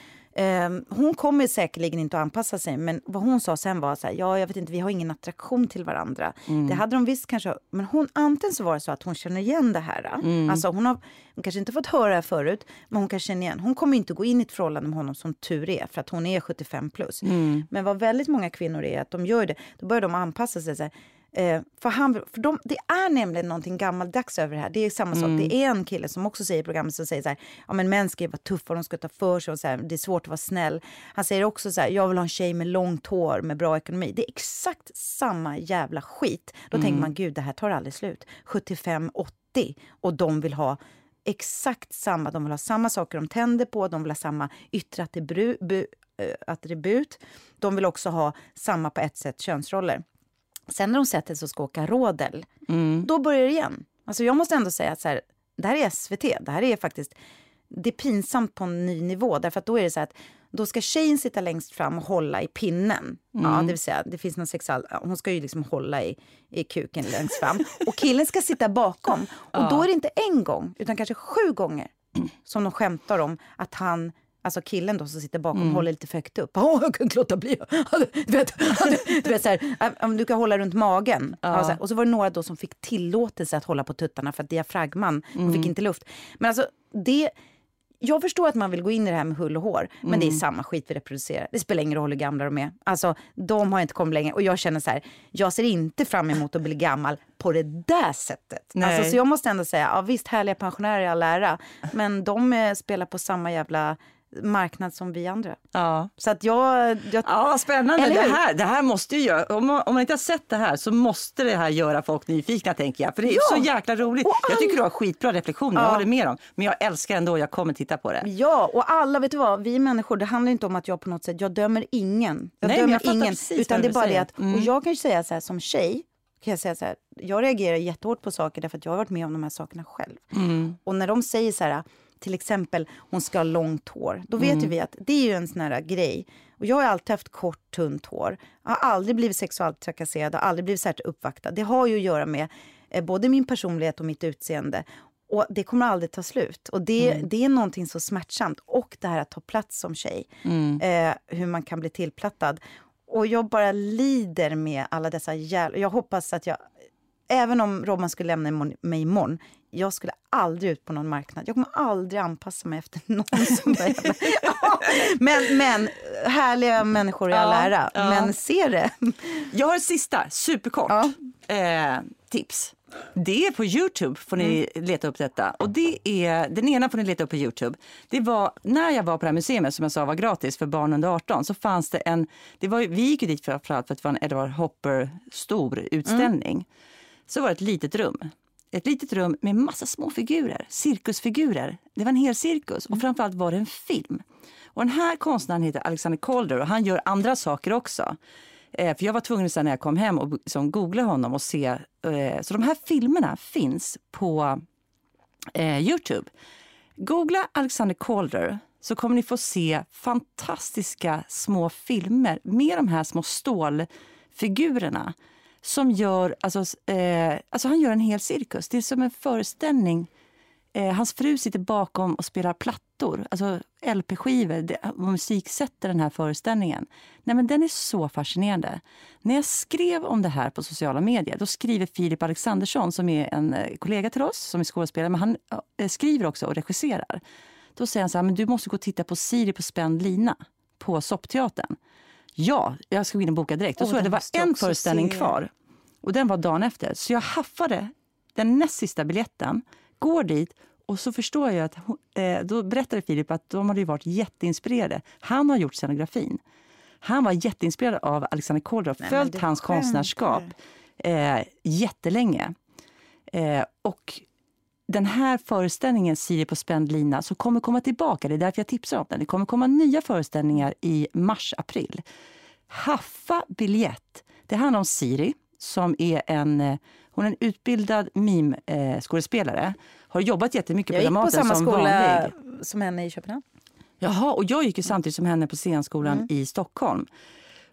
hon kommer säkerligen inte att anpassa sig. Men vad hon sa sen var så här, ja jag vet inte, vi har ingen attraktion till varandra. Mm. Det hade de visst kanske. Men hon, antingen så var det så att hon känner igen det här. Mm. Alltså hon har hon kanske inte fått höra det förut, men hon kan känna igen. Hon kommer inte gå in i ett förhållande med honom som tur är, för att hon är 75 plus. Mm. Men vad väldigt många kvinnor är, att de gör det, då börjar de anpassa sig. Så här, Eh, för han, för de, det är nämligen någonting gammaldags över det här. Det är samma sak. Det är en kille som också säger i programmet som säger så här, ja men män ska ju vara tuffa, de ska ta för sig och så här, det är svårt att vara snäll. Han säger också så här, jag vill ha en tjej med långt hår med bra ekonomi. Det är exakt samma jävla skit. Då tänker man, gud det här tar aldrig slut. 75, 80 och de vill ha exakt samma. De vill ha samma saker de tänder på, de vill ha samma yttre attribut, bu- eh, attribut. De vill också ha samma på ett sätt könsroller. Sen när de sätter sig och ska åka rådel, då börjar det igen. Alltså jag måste ändå säga att så här, det här är SVT. Det här är faktiskt det är pinsamt på en ny nivå. Därför att då är det så att då ska tjejen sitta längst fram och hålla i pinnen. Ja, det vill säga, det finns någon sexual... Hon ska ju liksom hålla i, i kuken längst fram. Och killen ska sitta bakom. Och då är det inte en gång, utan kanske sju gånger som de skämtar om att han Alltså killen då som sitter bakom håller lite för högt upp. Åh, jag kan inte låta bli. Du vet, du vet så här, du kan hålla runt magen. Ja. så här, och så var det några då som fick tillåtelse att hålla på tuttarna för att diafragman hon fick inte luft. Men alltså det... Jag förstår att man vill gå in i det här med hull och hår, men det är samma skit vi reproducerar. Det spelar ingen roll hur gamla de är. Alltså, de har inte kommit längre. Och jag känner så här, jag ser inte fram emot att bli gammal på det där sättet. Nej. Alltså, så jag måste ändå säga, ja visst härliga pensionärer i all ära, men de eh, spelar på samma jävla marknad som vi andra. Ja. Så att jag... jag Ja, spännande. Det här, det här måste ju göra, om man, om man inte har sett det här så måste det här göra folk nyfikna tänker jag. För det är Ja. så jäkla roligt. Och Jag tycker du har skitbra reflektioner, jag håller med dem. Men jag älskar ändå, jag kommer titta på det. Ja, och alla, vet du vad, vi människor, det handlar inte om att jag på något sätt, jag dömer ingen. Jag Nej, dömer jag ingen, utan det är bara det att, Mm. och jag kan ju säga så här som tjej, kan jag säga så här, jag reagerar jättehårt på saker därför att jag har varit med om de här sakerna själv. Mm. Och när de säger så här, till exempel hon ska ha långt hår, då vet Mm. ju vi att det är ju en sån här grej. Och jag har alltid haft kort, tunt hår. Jag har aldrig blivit sexuellt trakasserad, har aldrig blivit särskilt uppvaktad. Det har ju att göra med eh, både min personlighet och mitt utseende. Och det kommer aldrig ta slut. Och det, Mm. det är någonting så smärtsamt. Och det här att ta plats som tjej. Mm. Eh, hur man kan bli tillplattad. Och jag bara lider med alla dessa jävla... Jag hoppas att jag... Även om Robban skulle lämna mig imorgon, jag skulle aldrig ut på någon marknad. Jag kommer aldrig anpassa mig efter någon som men, men härliga människor i all Ja, ära. ja. Men se det. Jag har ett sista, superkort Ja. eh, tips. Det är på Youtube, får ni leta upp detta. Och det är, den ena får ni leta upp på Youtube. Det var, när jag var på det här museet som jag sa var gratis för barn under 18 så fanns det en, det var, vi gick ju dit framförallt för att det var en Edward Hopper stor utställning. Så var det ett litet rum. Ett litet rum med massa små figurer, cirkusfigurer. Det var en hel cirkus och framförallt var det en film. Och den här konstnären heter Alexander Calder och han gör andra saker också. Eh, för jag var tvungen sen när jag kom hem och som googla honom och se. Eh, så de här filmerna finns på eh, Youtube. Googla Alexander Calder så kommer ni få se fantastiska små filmer med de här små stålfigurerna som gör, alltså, eh, alltså han gör en hel cirkus. Det är som en föreställning. Eh, hans fru sitter bakom och spelar plattor, alltså LP-skivor och musiksätter den här föreställningen. Nej, men den är så fascinerande. När jag skrev om det här på sociala medier då skriver Filip Alexandersson, som är en eh, kollega till oss, som är skådespelare, men han eh, skriver också och regisserar. Då säger han så här, men du måste gå och titta på Siri på spänd lina på Soppteatern. Ja, jag ska gå in och boka direkt. Och Åh, så det var en föreställning se. kvar. Och den var dagen efter. Så jag haffade den näst sista biljetten, går dit och så förstår jag att eh, då berättade Filip att de hade varit jätteinspirerade. Han har gjort scenografin. Han var jätteinspirerad av Alexander men följt hans skämtar. konstnärskap eh, jättelänge. Eh, och den här föreställningen, Siri på spänd lina, som kommer komma tillbaka, det är därför jag tipsar om den. Det kommer komma nya föreställningar i mars-april. Haffa biljett. Det handlar om Siri som är en, eh, hon är en utbildad meme-skådespelare. Har jobbat jättemycket Jag på gick på Dramaten samma som skola vanlig. som henne i Köpenhamn. Jaha, och jag gick ju samtidigt som henne på scenskolan i Stockholm.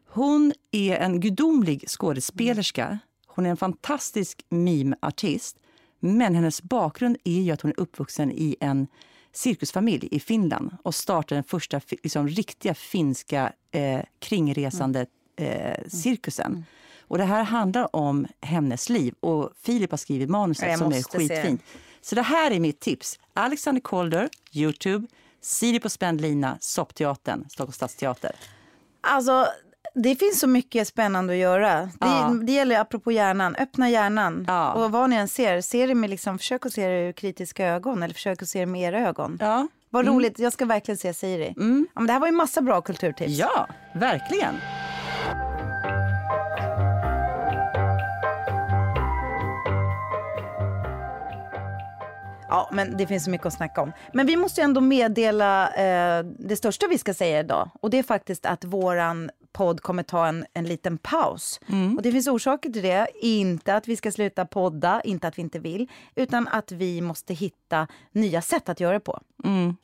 Hon är en gudomlig skådespelerska. Hon är en fantastisk meme-artist. Men hennes bakgrund är ju att hon är uppvuxen i en cirkusfamilj i Finland och startade den första liksom, riktiga finska eh, kringresande eh, cirkusen. Mm. Och det här handlar om hennes liv och Filip har skrivit manuset som är skitfint. Se. Så det här är mitt tips. Alexander Calder, Youtube, Siri på spänd lina, Soppteatern, Stockholms stadsteater. Alltså, det finns så mycket spännande att göra. Det, ja. det gäller apropå hjärnan, öppna hjärnan. Ja. Och vad ni än ser, se det med liksom, försök att se det ur kritiska ögon eller försök att se det med era ögon. Ja. Vad mm. roligt, jag ska verkligen se Siri. Mm. Ja, men det här var ju massa bra kulturtips. Ja, verkligen. Ja, men det finns så mycket att snacka om. Men vi måste ändå meddela eh, det största vi ska säga idag. Och det är faktiskt att våran podd kommer ta en, en liten paus. Mm. Och det finns orsaker till det. Inte att vi ska sluta podda, inte att vi inte vill, utan att vi måste hitta nya sätt att göra det på. Mm.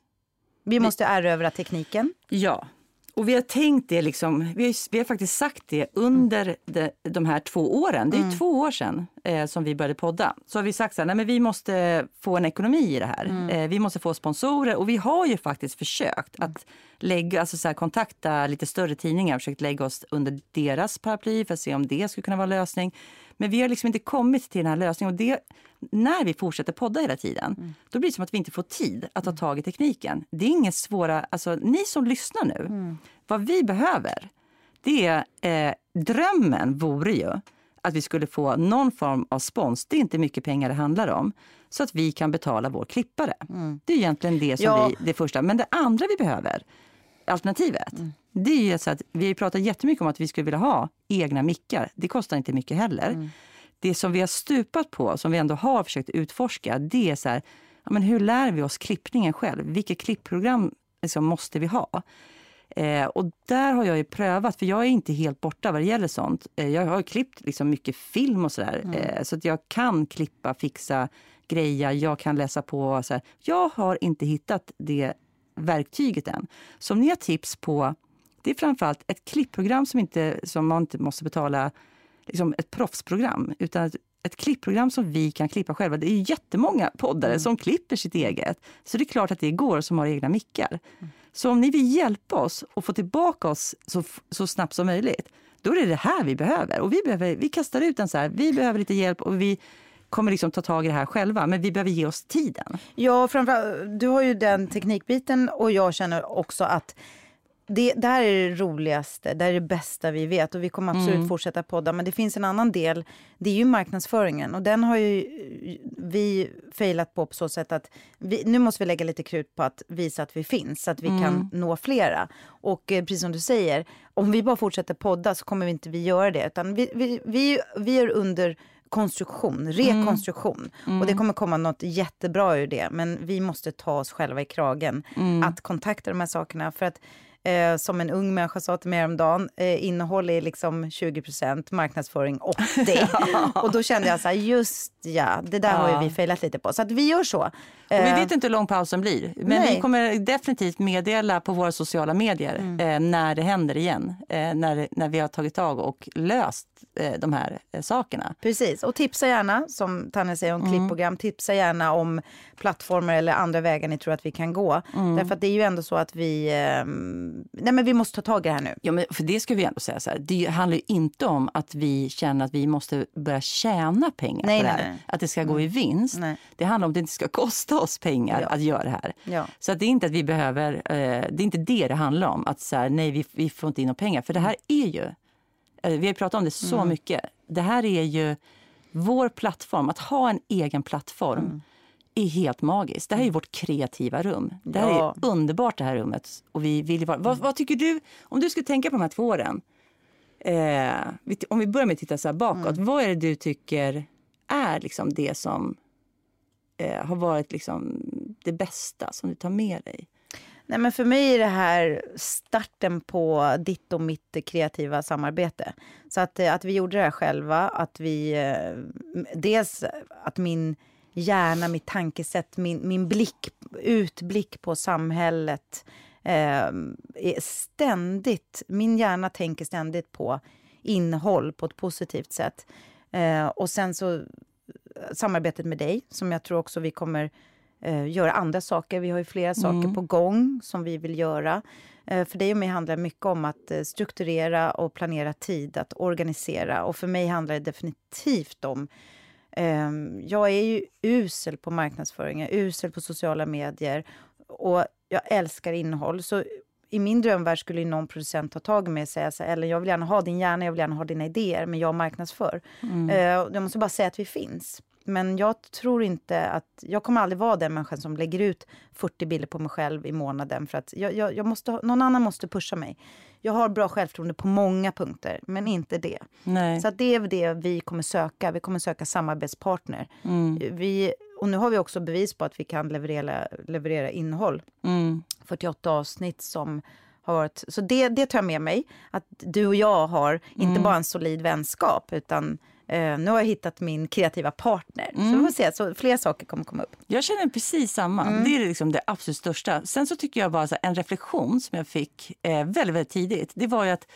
Vi måste erövra tekniken. Ja, och vi har tänkt det, liksom, vi, har, vi har faktiskt sagt det under de, de här två åren. Det är mm. två år sedan eh, som vi började podda. Så har vi sagt så här, nej, men vi måste få en ekonomi i det här. Mm. Eh, vi måste få sponsorer och vi har ju faktiskt försökt att lägga, alltså så här, kontakta lite större tidningar, försökt lägga oss under deras paraply för att se om det skulle kunna vara lösning. Men vi har liksom inte kommit till den här lösningen. Och det, när vi fortsätter podda hela tiden, mm. då blir det som att vi inte får tid att ta mm. tag i tekniken. Det är inget svåra, alltså ni som lyssnar nu, mm. vad vi behöver, det är, eh, drömmen vore ju att vi skulle få någon form av spons. Det är inte mycket pengar det handlar om. Så att vi kan betala vår klippare. Mm. Det är egentligen det som ja. vi, det första. Men det andra vi behöver, alternativet, mm. det är ju så att vi har pratat jättemycket om att vi skulle vilja ha egna mickar. Det kostar inte mycket heller. Mm. Det som vi har stupat på, som vi ändå har försökt utforska, det är så här, ja, men hur lär vi oss klippningen själv? Vilket klippprogram liksom måste vi ha? Eh, och där har jag ju prövat, för jag är inte helt borta vad det gäller sånt. Eh, jag har klippt liksom mycket film och sådär, mm. eh, så att jag kan klippa, fixa, greja, jag kan läsa på. Så här. Jag har inte hittat det verktyget än. Så om ni har tips på, det är framförallt ett klippprogram som, inte, som man inte måste betala, liksom ett proffsprogram, utan ett, ett klippprogram som vi kan klippa själva. Det är jättemånga poddare mm. som klipper sitt eget. Så det är klart att det går som har egna mickar. Mm. Så om ni vill hjälpa oss och få tillbaka oss så, så snabbt som möjligt, då är det det här vi behöver. Och vi, behöver, vi kastar ut den så här, vi behöver lite hjälp och vi kommer liksom ta tag i det här själva, men vi behöver ge oss tiden. Ja, framförallt, du har ju den teknikbiten och jag känner också att det, det här är det roligaste, det här är det bästa vi vet och vi kommer absolut mm. fortsätta podda. Men det finns en annan del, det är ju marknadsföringen och den har ju vi failat på på så sätt att vi, nu måste vi lägga lite krut på att visa att vi finns, så att vi mm. kan nå flera. Och eh, precis som du säger, om vi bara fortsätter podda så kommer vi inte vi göra det. Utan vi, vi, vi, vi är under konstruktion, rekonstruktion. Mm. Mm. Och det kommer komma något jättebra ur det. Men vi måste ta oss själva i kragen mm. att kontakta de här sakerna. För att Eh, som en ung människa sa till mig häromdagen, eh, innehåll är liksom 20% marknadsföring 80 Och då kände jag så här, just ja, det där ja. har ju vi failat lite på. Så att vi gör så. Och vi vet inte hur lång pausen blir, men Nej. vi kommer definitivt meddela på våra sociala medier mm. eh, när det händer igen. Eh, när, när vi har tagit tag och löst eh, de här eh, sakerna. Precis, och tipsa gärna, som Tanja säger, om mm. klippprogram. Tipsa gärna om plattformar eller andra vägar ni tror att vi kan gå. Mm. Därför att det är ju ändå så att vi... Nej men vi måste ta tag i det här nu. Ja, men för det ska vi ändå säga så här. Det handlar ju inte om att vi känner att vi måste börja tjäna pengar nej, på det här. Nej, Att det ska gå i mm. vinst. Det handlar om att det inte ska kosta oss pengar ja. att göra det här. Ja. Så att det är inte att vi behöver, eh, det är inte det det handlar om. Att så här, nej vi, vi får inte in några pengar. För det här är ju, eh, vi har pratat om det så mm. mycket. Det här är ju vår plattform, att ha en egen plattform. Mm är helt magiskt. Det här är mm. vårt kreativa rum. Det här ja. är underbart det här rummet. Och vi vill vara, vad, vad, tycker du, om du skulle tänka på de här två åren? Eh, om vi börjar med att titta så bakåt. Mm. Vad är det du tycker är liksom det som eh, har varit liksom det bästa som du tar med dig? Nej, men för mig är det här starten på ditt och mitt kreativa samarbete. Så att, eh, att vi gjorde det här själva, att vi... Eh, dels att min hjärna, mitt tankesätt, min, min blick, utblick på samhället eh, är ständigt... Min hjärna tänker ständigt på innehåll på ett positivt sätt. Eh, och sen så eh, samarbetet med dig, som jag tror också vi kommer eh, göra andra saker. Vi har ju flera saker Mm. på gång som vi vill göra. Eh, för dig och mig handlar mycket om att eh, strukturera och planera tid, att organisera. Och för mig handlar det definitivt om jag är ju usel på marknadsföring, usel på sociala medier och jag älskar innehåll. Så i min drömvärld skulle någon producent ta tag i mig och säga så här, Ellen, jag vill gärna ha din hjärna, jag vill gärna ha dina idéer, men jag marknadsför. Eh, jag måste bara säga att vi finns. Men jag tror inte att... Jag kommer aldrig vara den människan som lägger ut 40 bilder på mig själv i månaden. För att jag, jag, jag måste, någon annan måste pusha mig. Jag har bra självförtroende på många punkter, men inte det. Nej. Så det är det vi kommer söka. Vi kommer söka samarbetspartner. Vi, och nu har vi också bevis på att vi kan leverera, leverera innehåll. Mm. 48 avsnitt som har varit... Så det, det tar jag med mig. Att du och jag har inte bara en solid vänskap, utan eh, nu har jag hittat min kreativa partner. Så vi får se, så fler saker kommer komma upp. Jag känner precis samma. Mm. Det är liksom det absolut största. Sen så tycker jag bara så här, en reflektion som jag fick eh, väldigt, väldigt tidigt. Det var ju att...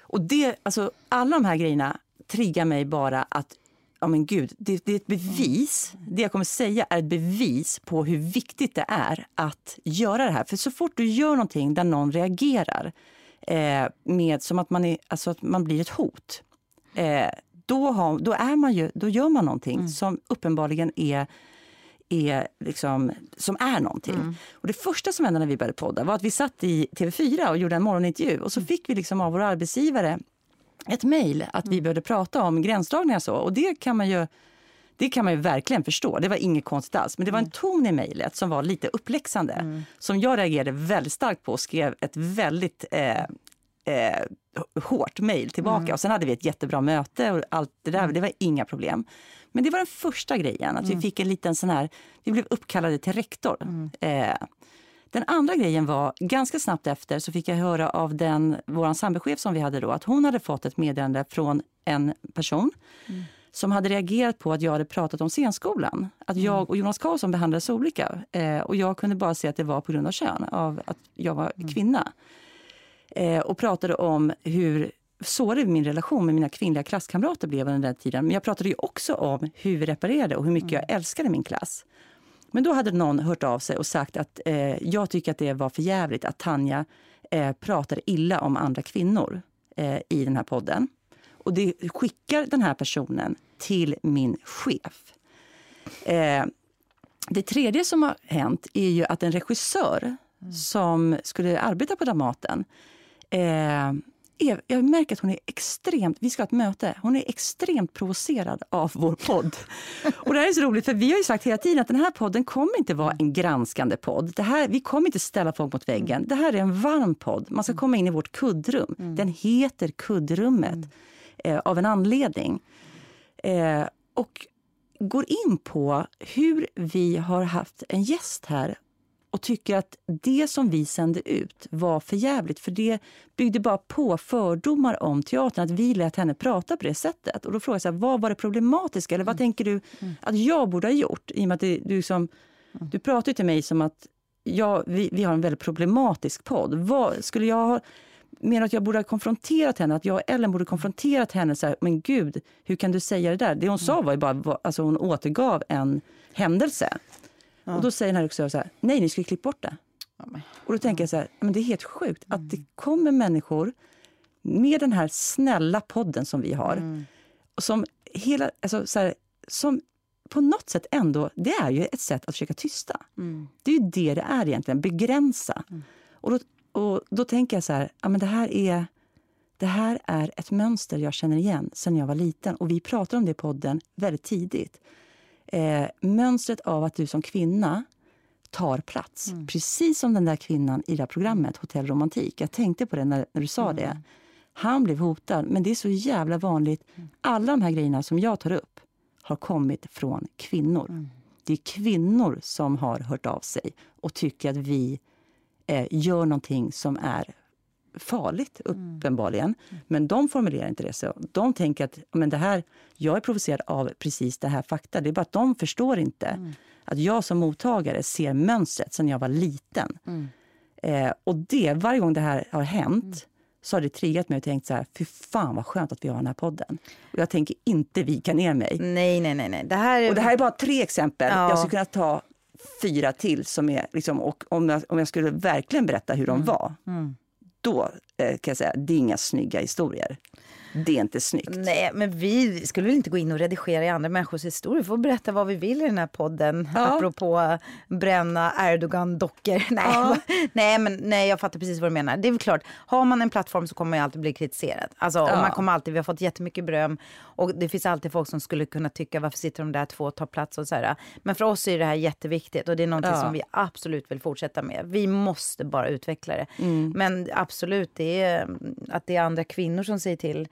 Och det, alltså, alla de här grejerna triggar mig bara att Ja men gud, det, det är ett bevis. Det jag kommer säga är ett bevis på hur viktigt det är att göra det här. För så fort du gör någonting där någon reagerar eh, med som att man, är, alltså att man blir ett hot. Eh, då, har, då, är man ju, då gör man någonting som uppenbarligen är är liksom, som är någonting. Och det första som hände när vi började podda var att vi satt i TV4 och gjorde en morgonintervju och så fick vi liksom av vår arbetsgivare ett mejl att vi behövde prata om gränsdragningar och så. Och det kan man ju det kan man ju verkligen förstå. Det var inget konstigt alls. Men det var en ton i mejlet som var lite uppläxande. Som jag reagerade väldigt starkt på och skrev ett väldigt eh, eh, hårt mejl tillbaka. Och sen hade vi ett jättebra möte och allt det där. Det var inga problem. Men det var den första grejen. Att vi fick en liten sån här... Vi blev uppkallade till rektor. Eh, den andra grejen var, ganska snabbt efter så fick jag höra av den, vår sambochef som vi hade då, att hon hade fått ett meddelande från en person som hade reagerat på att jag hade pratat om scenskolan. Att jag och Jonas Karlsson behandlades olika. Eh, och jag kunde bara se att det var på grund av kön, av att jag var kvinna. Eh, och pratade om hur sårig min relation med mina kvinnliga klasskamrater blev under den tiden. Men jag pratade ju också om hur vi reparerade och hur mycket jag älskade min klass. Men då hade någon hört av sig och sagt att eh, jag tycker att det var för jävligt att Tanja eh, pratade illa om andra kvinnor eh, i den här podden. Och det skickar den här personen till min chef. Eh, det tredje som har hänt är ju att en regissör som skulle arbeta på Dramaten eh, jag märker att hon är extremt, vi ska ha ett möte, hon är extremt provocerad av vår podd. Och det här är så roligt för vi har ju sagt hela tiden att den här podden kommer inte vara en granskande podd. Det här, vi kommer inte ställa folk mot väggen. Det här är en varm podd. Man ska komma in i vårt kuddrum. Den heter Kuddrummet eh, av en anledning. Eh, och går in på hur vi har haft en gäst här och tycker att det som vi sände ut var för jävligt för det byggde bara på fördomar om teatern, att vi lät henne prata på det sättet. Och då frågar jag så här, vad var det problematiska? Eller vad tänker du att jag borde ha gjort? I att det, du, som, du pratar till mig som att jag, vi, vi har en väldigt problematisk podd. Vad, skulle jag ha menar att jag borde ha konfronterat henne, att jag och Ellen borde konfronterat henne. Så här, men gud, hur kan du säga det där? Det hon sa var ju bara, alltså hon återgav en händelse. Och då säger den här regissören så här, nej ni ska ju klippa bort det. Och då tänker jag så här, men det är helt sjukt att det kommer människor med den här snälla podden som vi har. Och som hela, alltså så här, som på något sätt ändå, det är ju ett sätt att försöka tysta. Det är ju det det är egentligen, begränsa. Och, då, och då tänker jag så här, ja, men det här är det här är ett mönster jag känner igen sen jag var liten. Och vi pratar om det i podden väldigt tidigt. Eh, mönstret av att du som kvinna tar plats. Precis som den där kvinnan i det programmet, Hotell Romantik. Jag tänkte på det när, när du sa det. Han blev hotad, men det är så jävla vanligt. Alla de här grejerna som jag tar upp har kommit från kvinnor. Det är kvinnor som har hört av sig och tycker att vi eh, gör någonting som är farligt, uppenbarligen. Men de formulerar inte det så. De tänker att men det här, jag är provocerad av precis det här fakta. Det är bara att de förstår inte att jag som mottagare ser mönstret sen jag var liten. Eh, och det, varje gång det här har hänt så har det triggat mig och tänkt så här, fy fan vad skönt att vi har den här podden. Och jag tänker inte vika ner mig. Nej, nej, nej. nej. Det, här är... Och det här är bara tre exempel. Ja. Jag skulle kunna ta fyra till som är liksom, och om jag, om jag skulle verkligen berätta hur de var, då eh, kan jag säga, det är inga snygga historier. Det är inte snyggt. Nej, men vi skulle väl inte gå in och redigera i andra människors historier. Vi får berätta vad vi vill i den här podden. Ja. Apropå bränna Erdogan-dockor. Nej, Ja. nej, men nej, jag fattar precis vad du menar. Det är väl klart, har man en plattform så kommer man ju alltid bli kritiserad. Alltså, och Ja. man kommer alltid, vi har fått jättemycket beröm och det finns alltid folk som skulle kunna tycka varför sitter de där två och tar plats och så här. Men för oss är det här jätteviktigt och det är någonting som vi absolut vill fortsätta med. Vi måste bara utveckla det. Mm. Men absolut, det är att det är andra kvinnor som säger till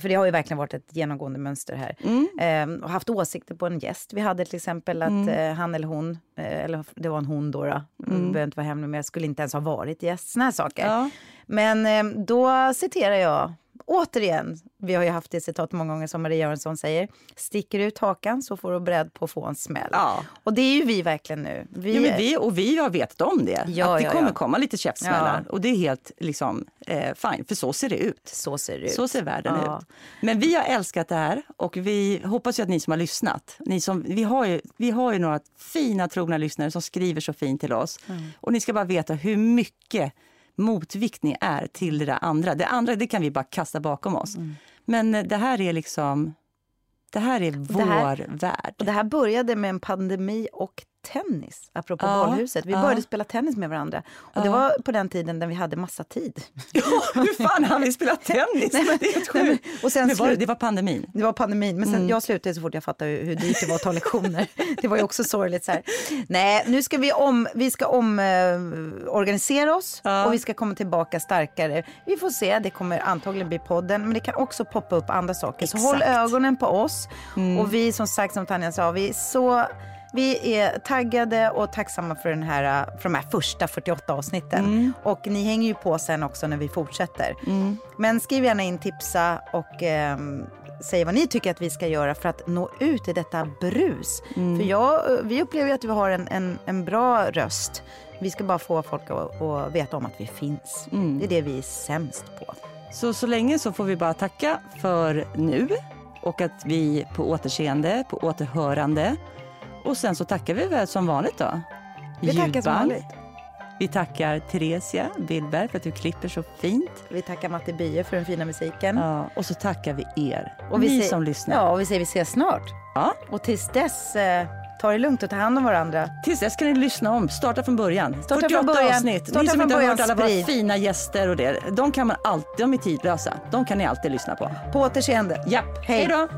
för det har ju verkligen varit ett genomgående mönster här. Eh, och haft åsikter på en gäst. Vi hade till exempel att eh, han eller hon, eh, eller det var en hon då, då mm. behöver inte vara hemlig med, skulle inte ens ha varit gäst. Såna här saker. Ja. Men eh, då citerar jag återigen, vi har ju haft det citat många gånger som Maria Göransson säger, sticker ut hakan så får du beredd på att få en smäll. Ja. Och det är ju vi verkligen nu. Vi, Ja, vi, och vi har vetat om det, Ja, att det kommer komma lite käftsmällar. Och det är helt liksom, eh, fine, för så ser det ut. Så ser det ut. Så ser världen ut. Men vi har älskat det här och vi hoppas ju att ni som har lyssnat, ni som, vi, har ju, vi har ju några fina trogna lyssnare som skriver så fint till oss. Mm. Och ni ska bara veta hur mycket motvikt ni är till det där andra. Det andra det kan vi bara kasta bakom oss. Mm. Men eh, det här är liksom, det här är vår här- värld. Det här började med en pandemi och tennis, apropå Ja, bollhuset. Vi ja. började spela tennis med varandra. Och det Ja. var på den tiden när vi hade massa tid. Hur fan han vill spela tennis? det är helt Nej, men- sjukt. och sen Men var, det- det var pandemin. Det var pandemin, men sen Mm. jag slutade så fort jag fattade hur, hur dyrt det var att ta lektioner. Det var ju också sorgligt. Så här. Nej, nu ska vi om, vi ska om, eh, organisera oss Ja. och vi ska komma tillbaka starkare. Vi får se, det kommer antagligen bli podden, men det kan också poppa upp andra saker. Så håll Exakt. Mm. ögonen på oss. Och vi, som sagt, som Tanja sa, vi är så... Vi är taggade och tacksamma för, den här, för de här första 48 avsnitten. Mm. Och ni hänger ju på sen också när vi fortsätter. Men skriv gärna in, tipsa och ehm, säg vad ni tycker att vi ska göra för att nå ut i detta brus. Mm. För jag, vi upplever ju att vi har en, en, en bra röst. Vi ska bara få folk att, att veta om att vi finns. Mm. Det är det vi är sämst på. Så, så länge så får vi bara tacka för nu och att vi på återseende, på återhörande. Och sen så tackar vi väl som vanligt då. Vi tackar som vanligt. Vi tackar Theresia Billberg för att du klipper så fint. Vi tackar Matte Bie för den fina musiken. Ja, och så tackar vi er, Och vi ni som lyssnar. Ja, och vi säger vi ses snart. Ja, Och tills dess, eh, ta det lugnt och ta hand om varandra. tills dess kan ni lyssna om. Starta från början. Starta 48 från början. avsnitt. Starta ni som inte har hört alla våra fina gäster och det. De kan man alltid, de är tidlösa. De kan ni alltid lyssna på. På återseende. Japp, Hej. hej då!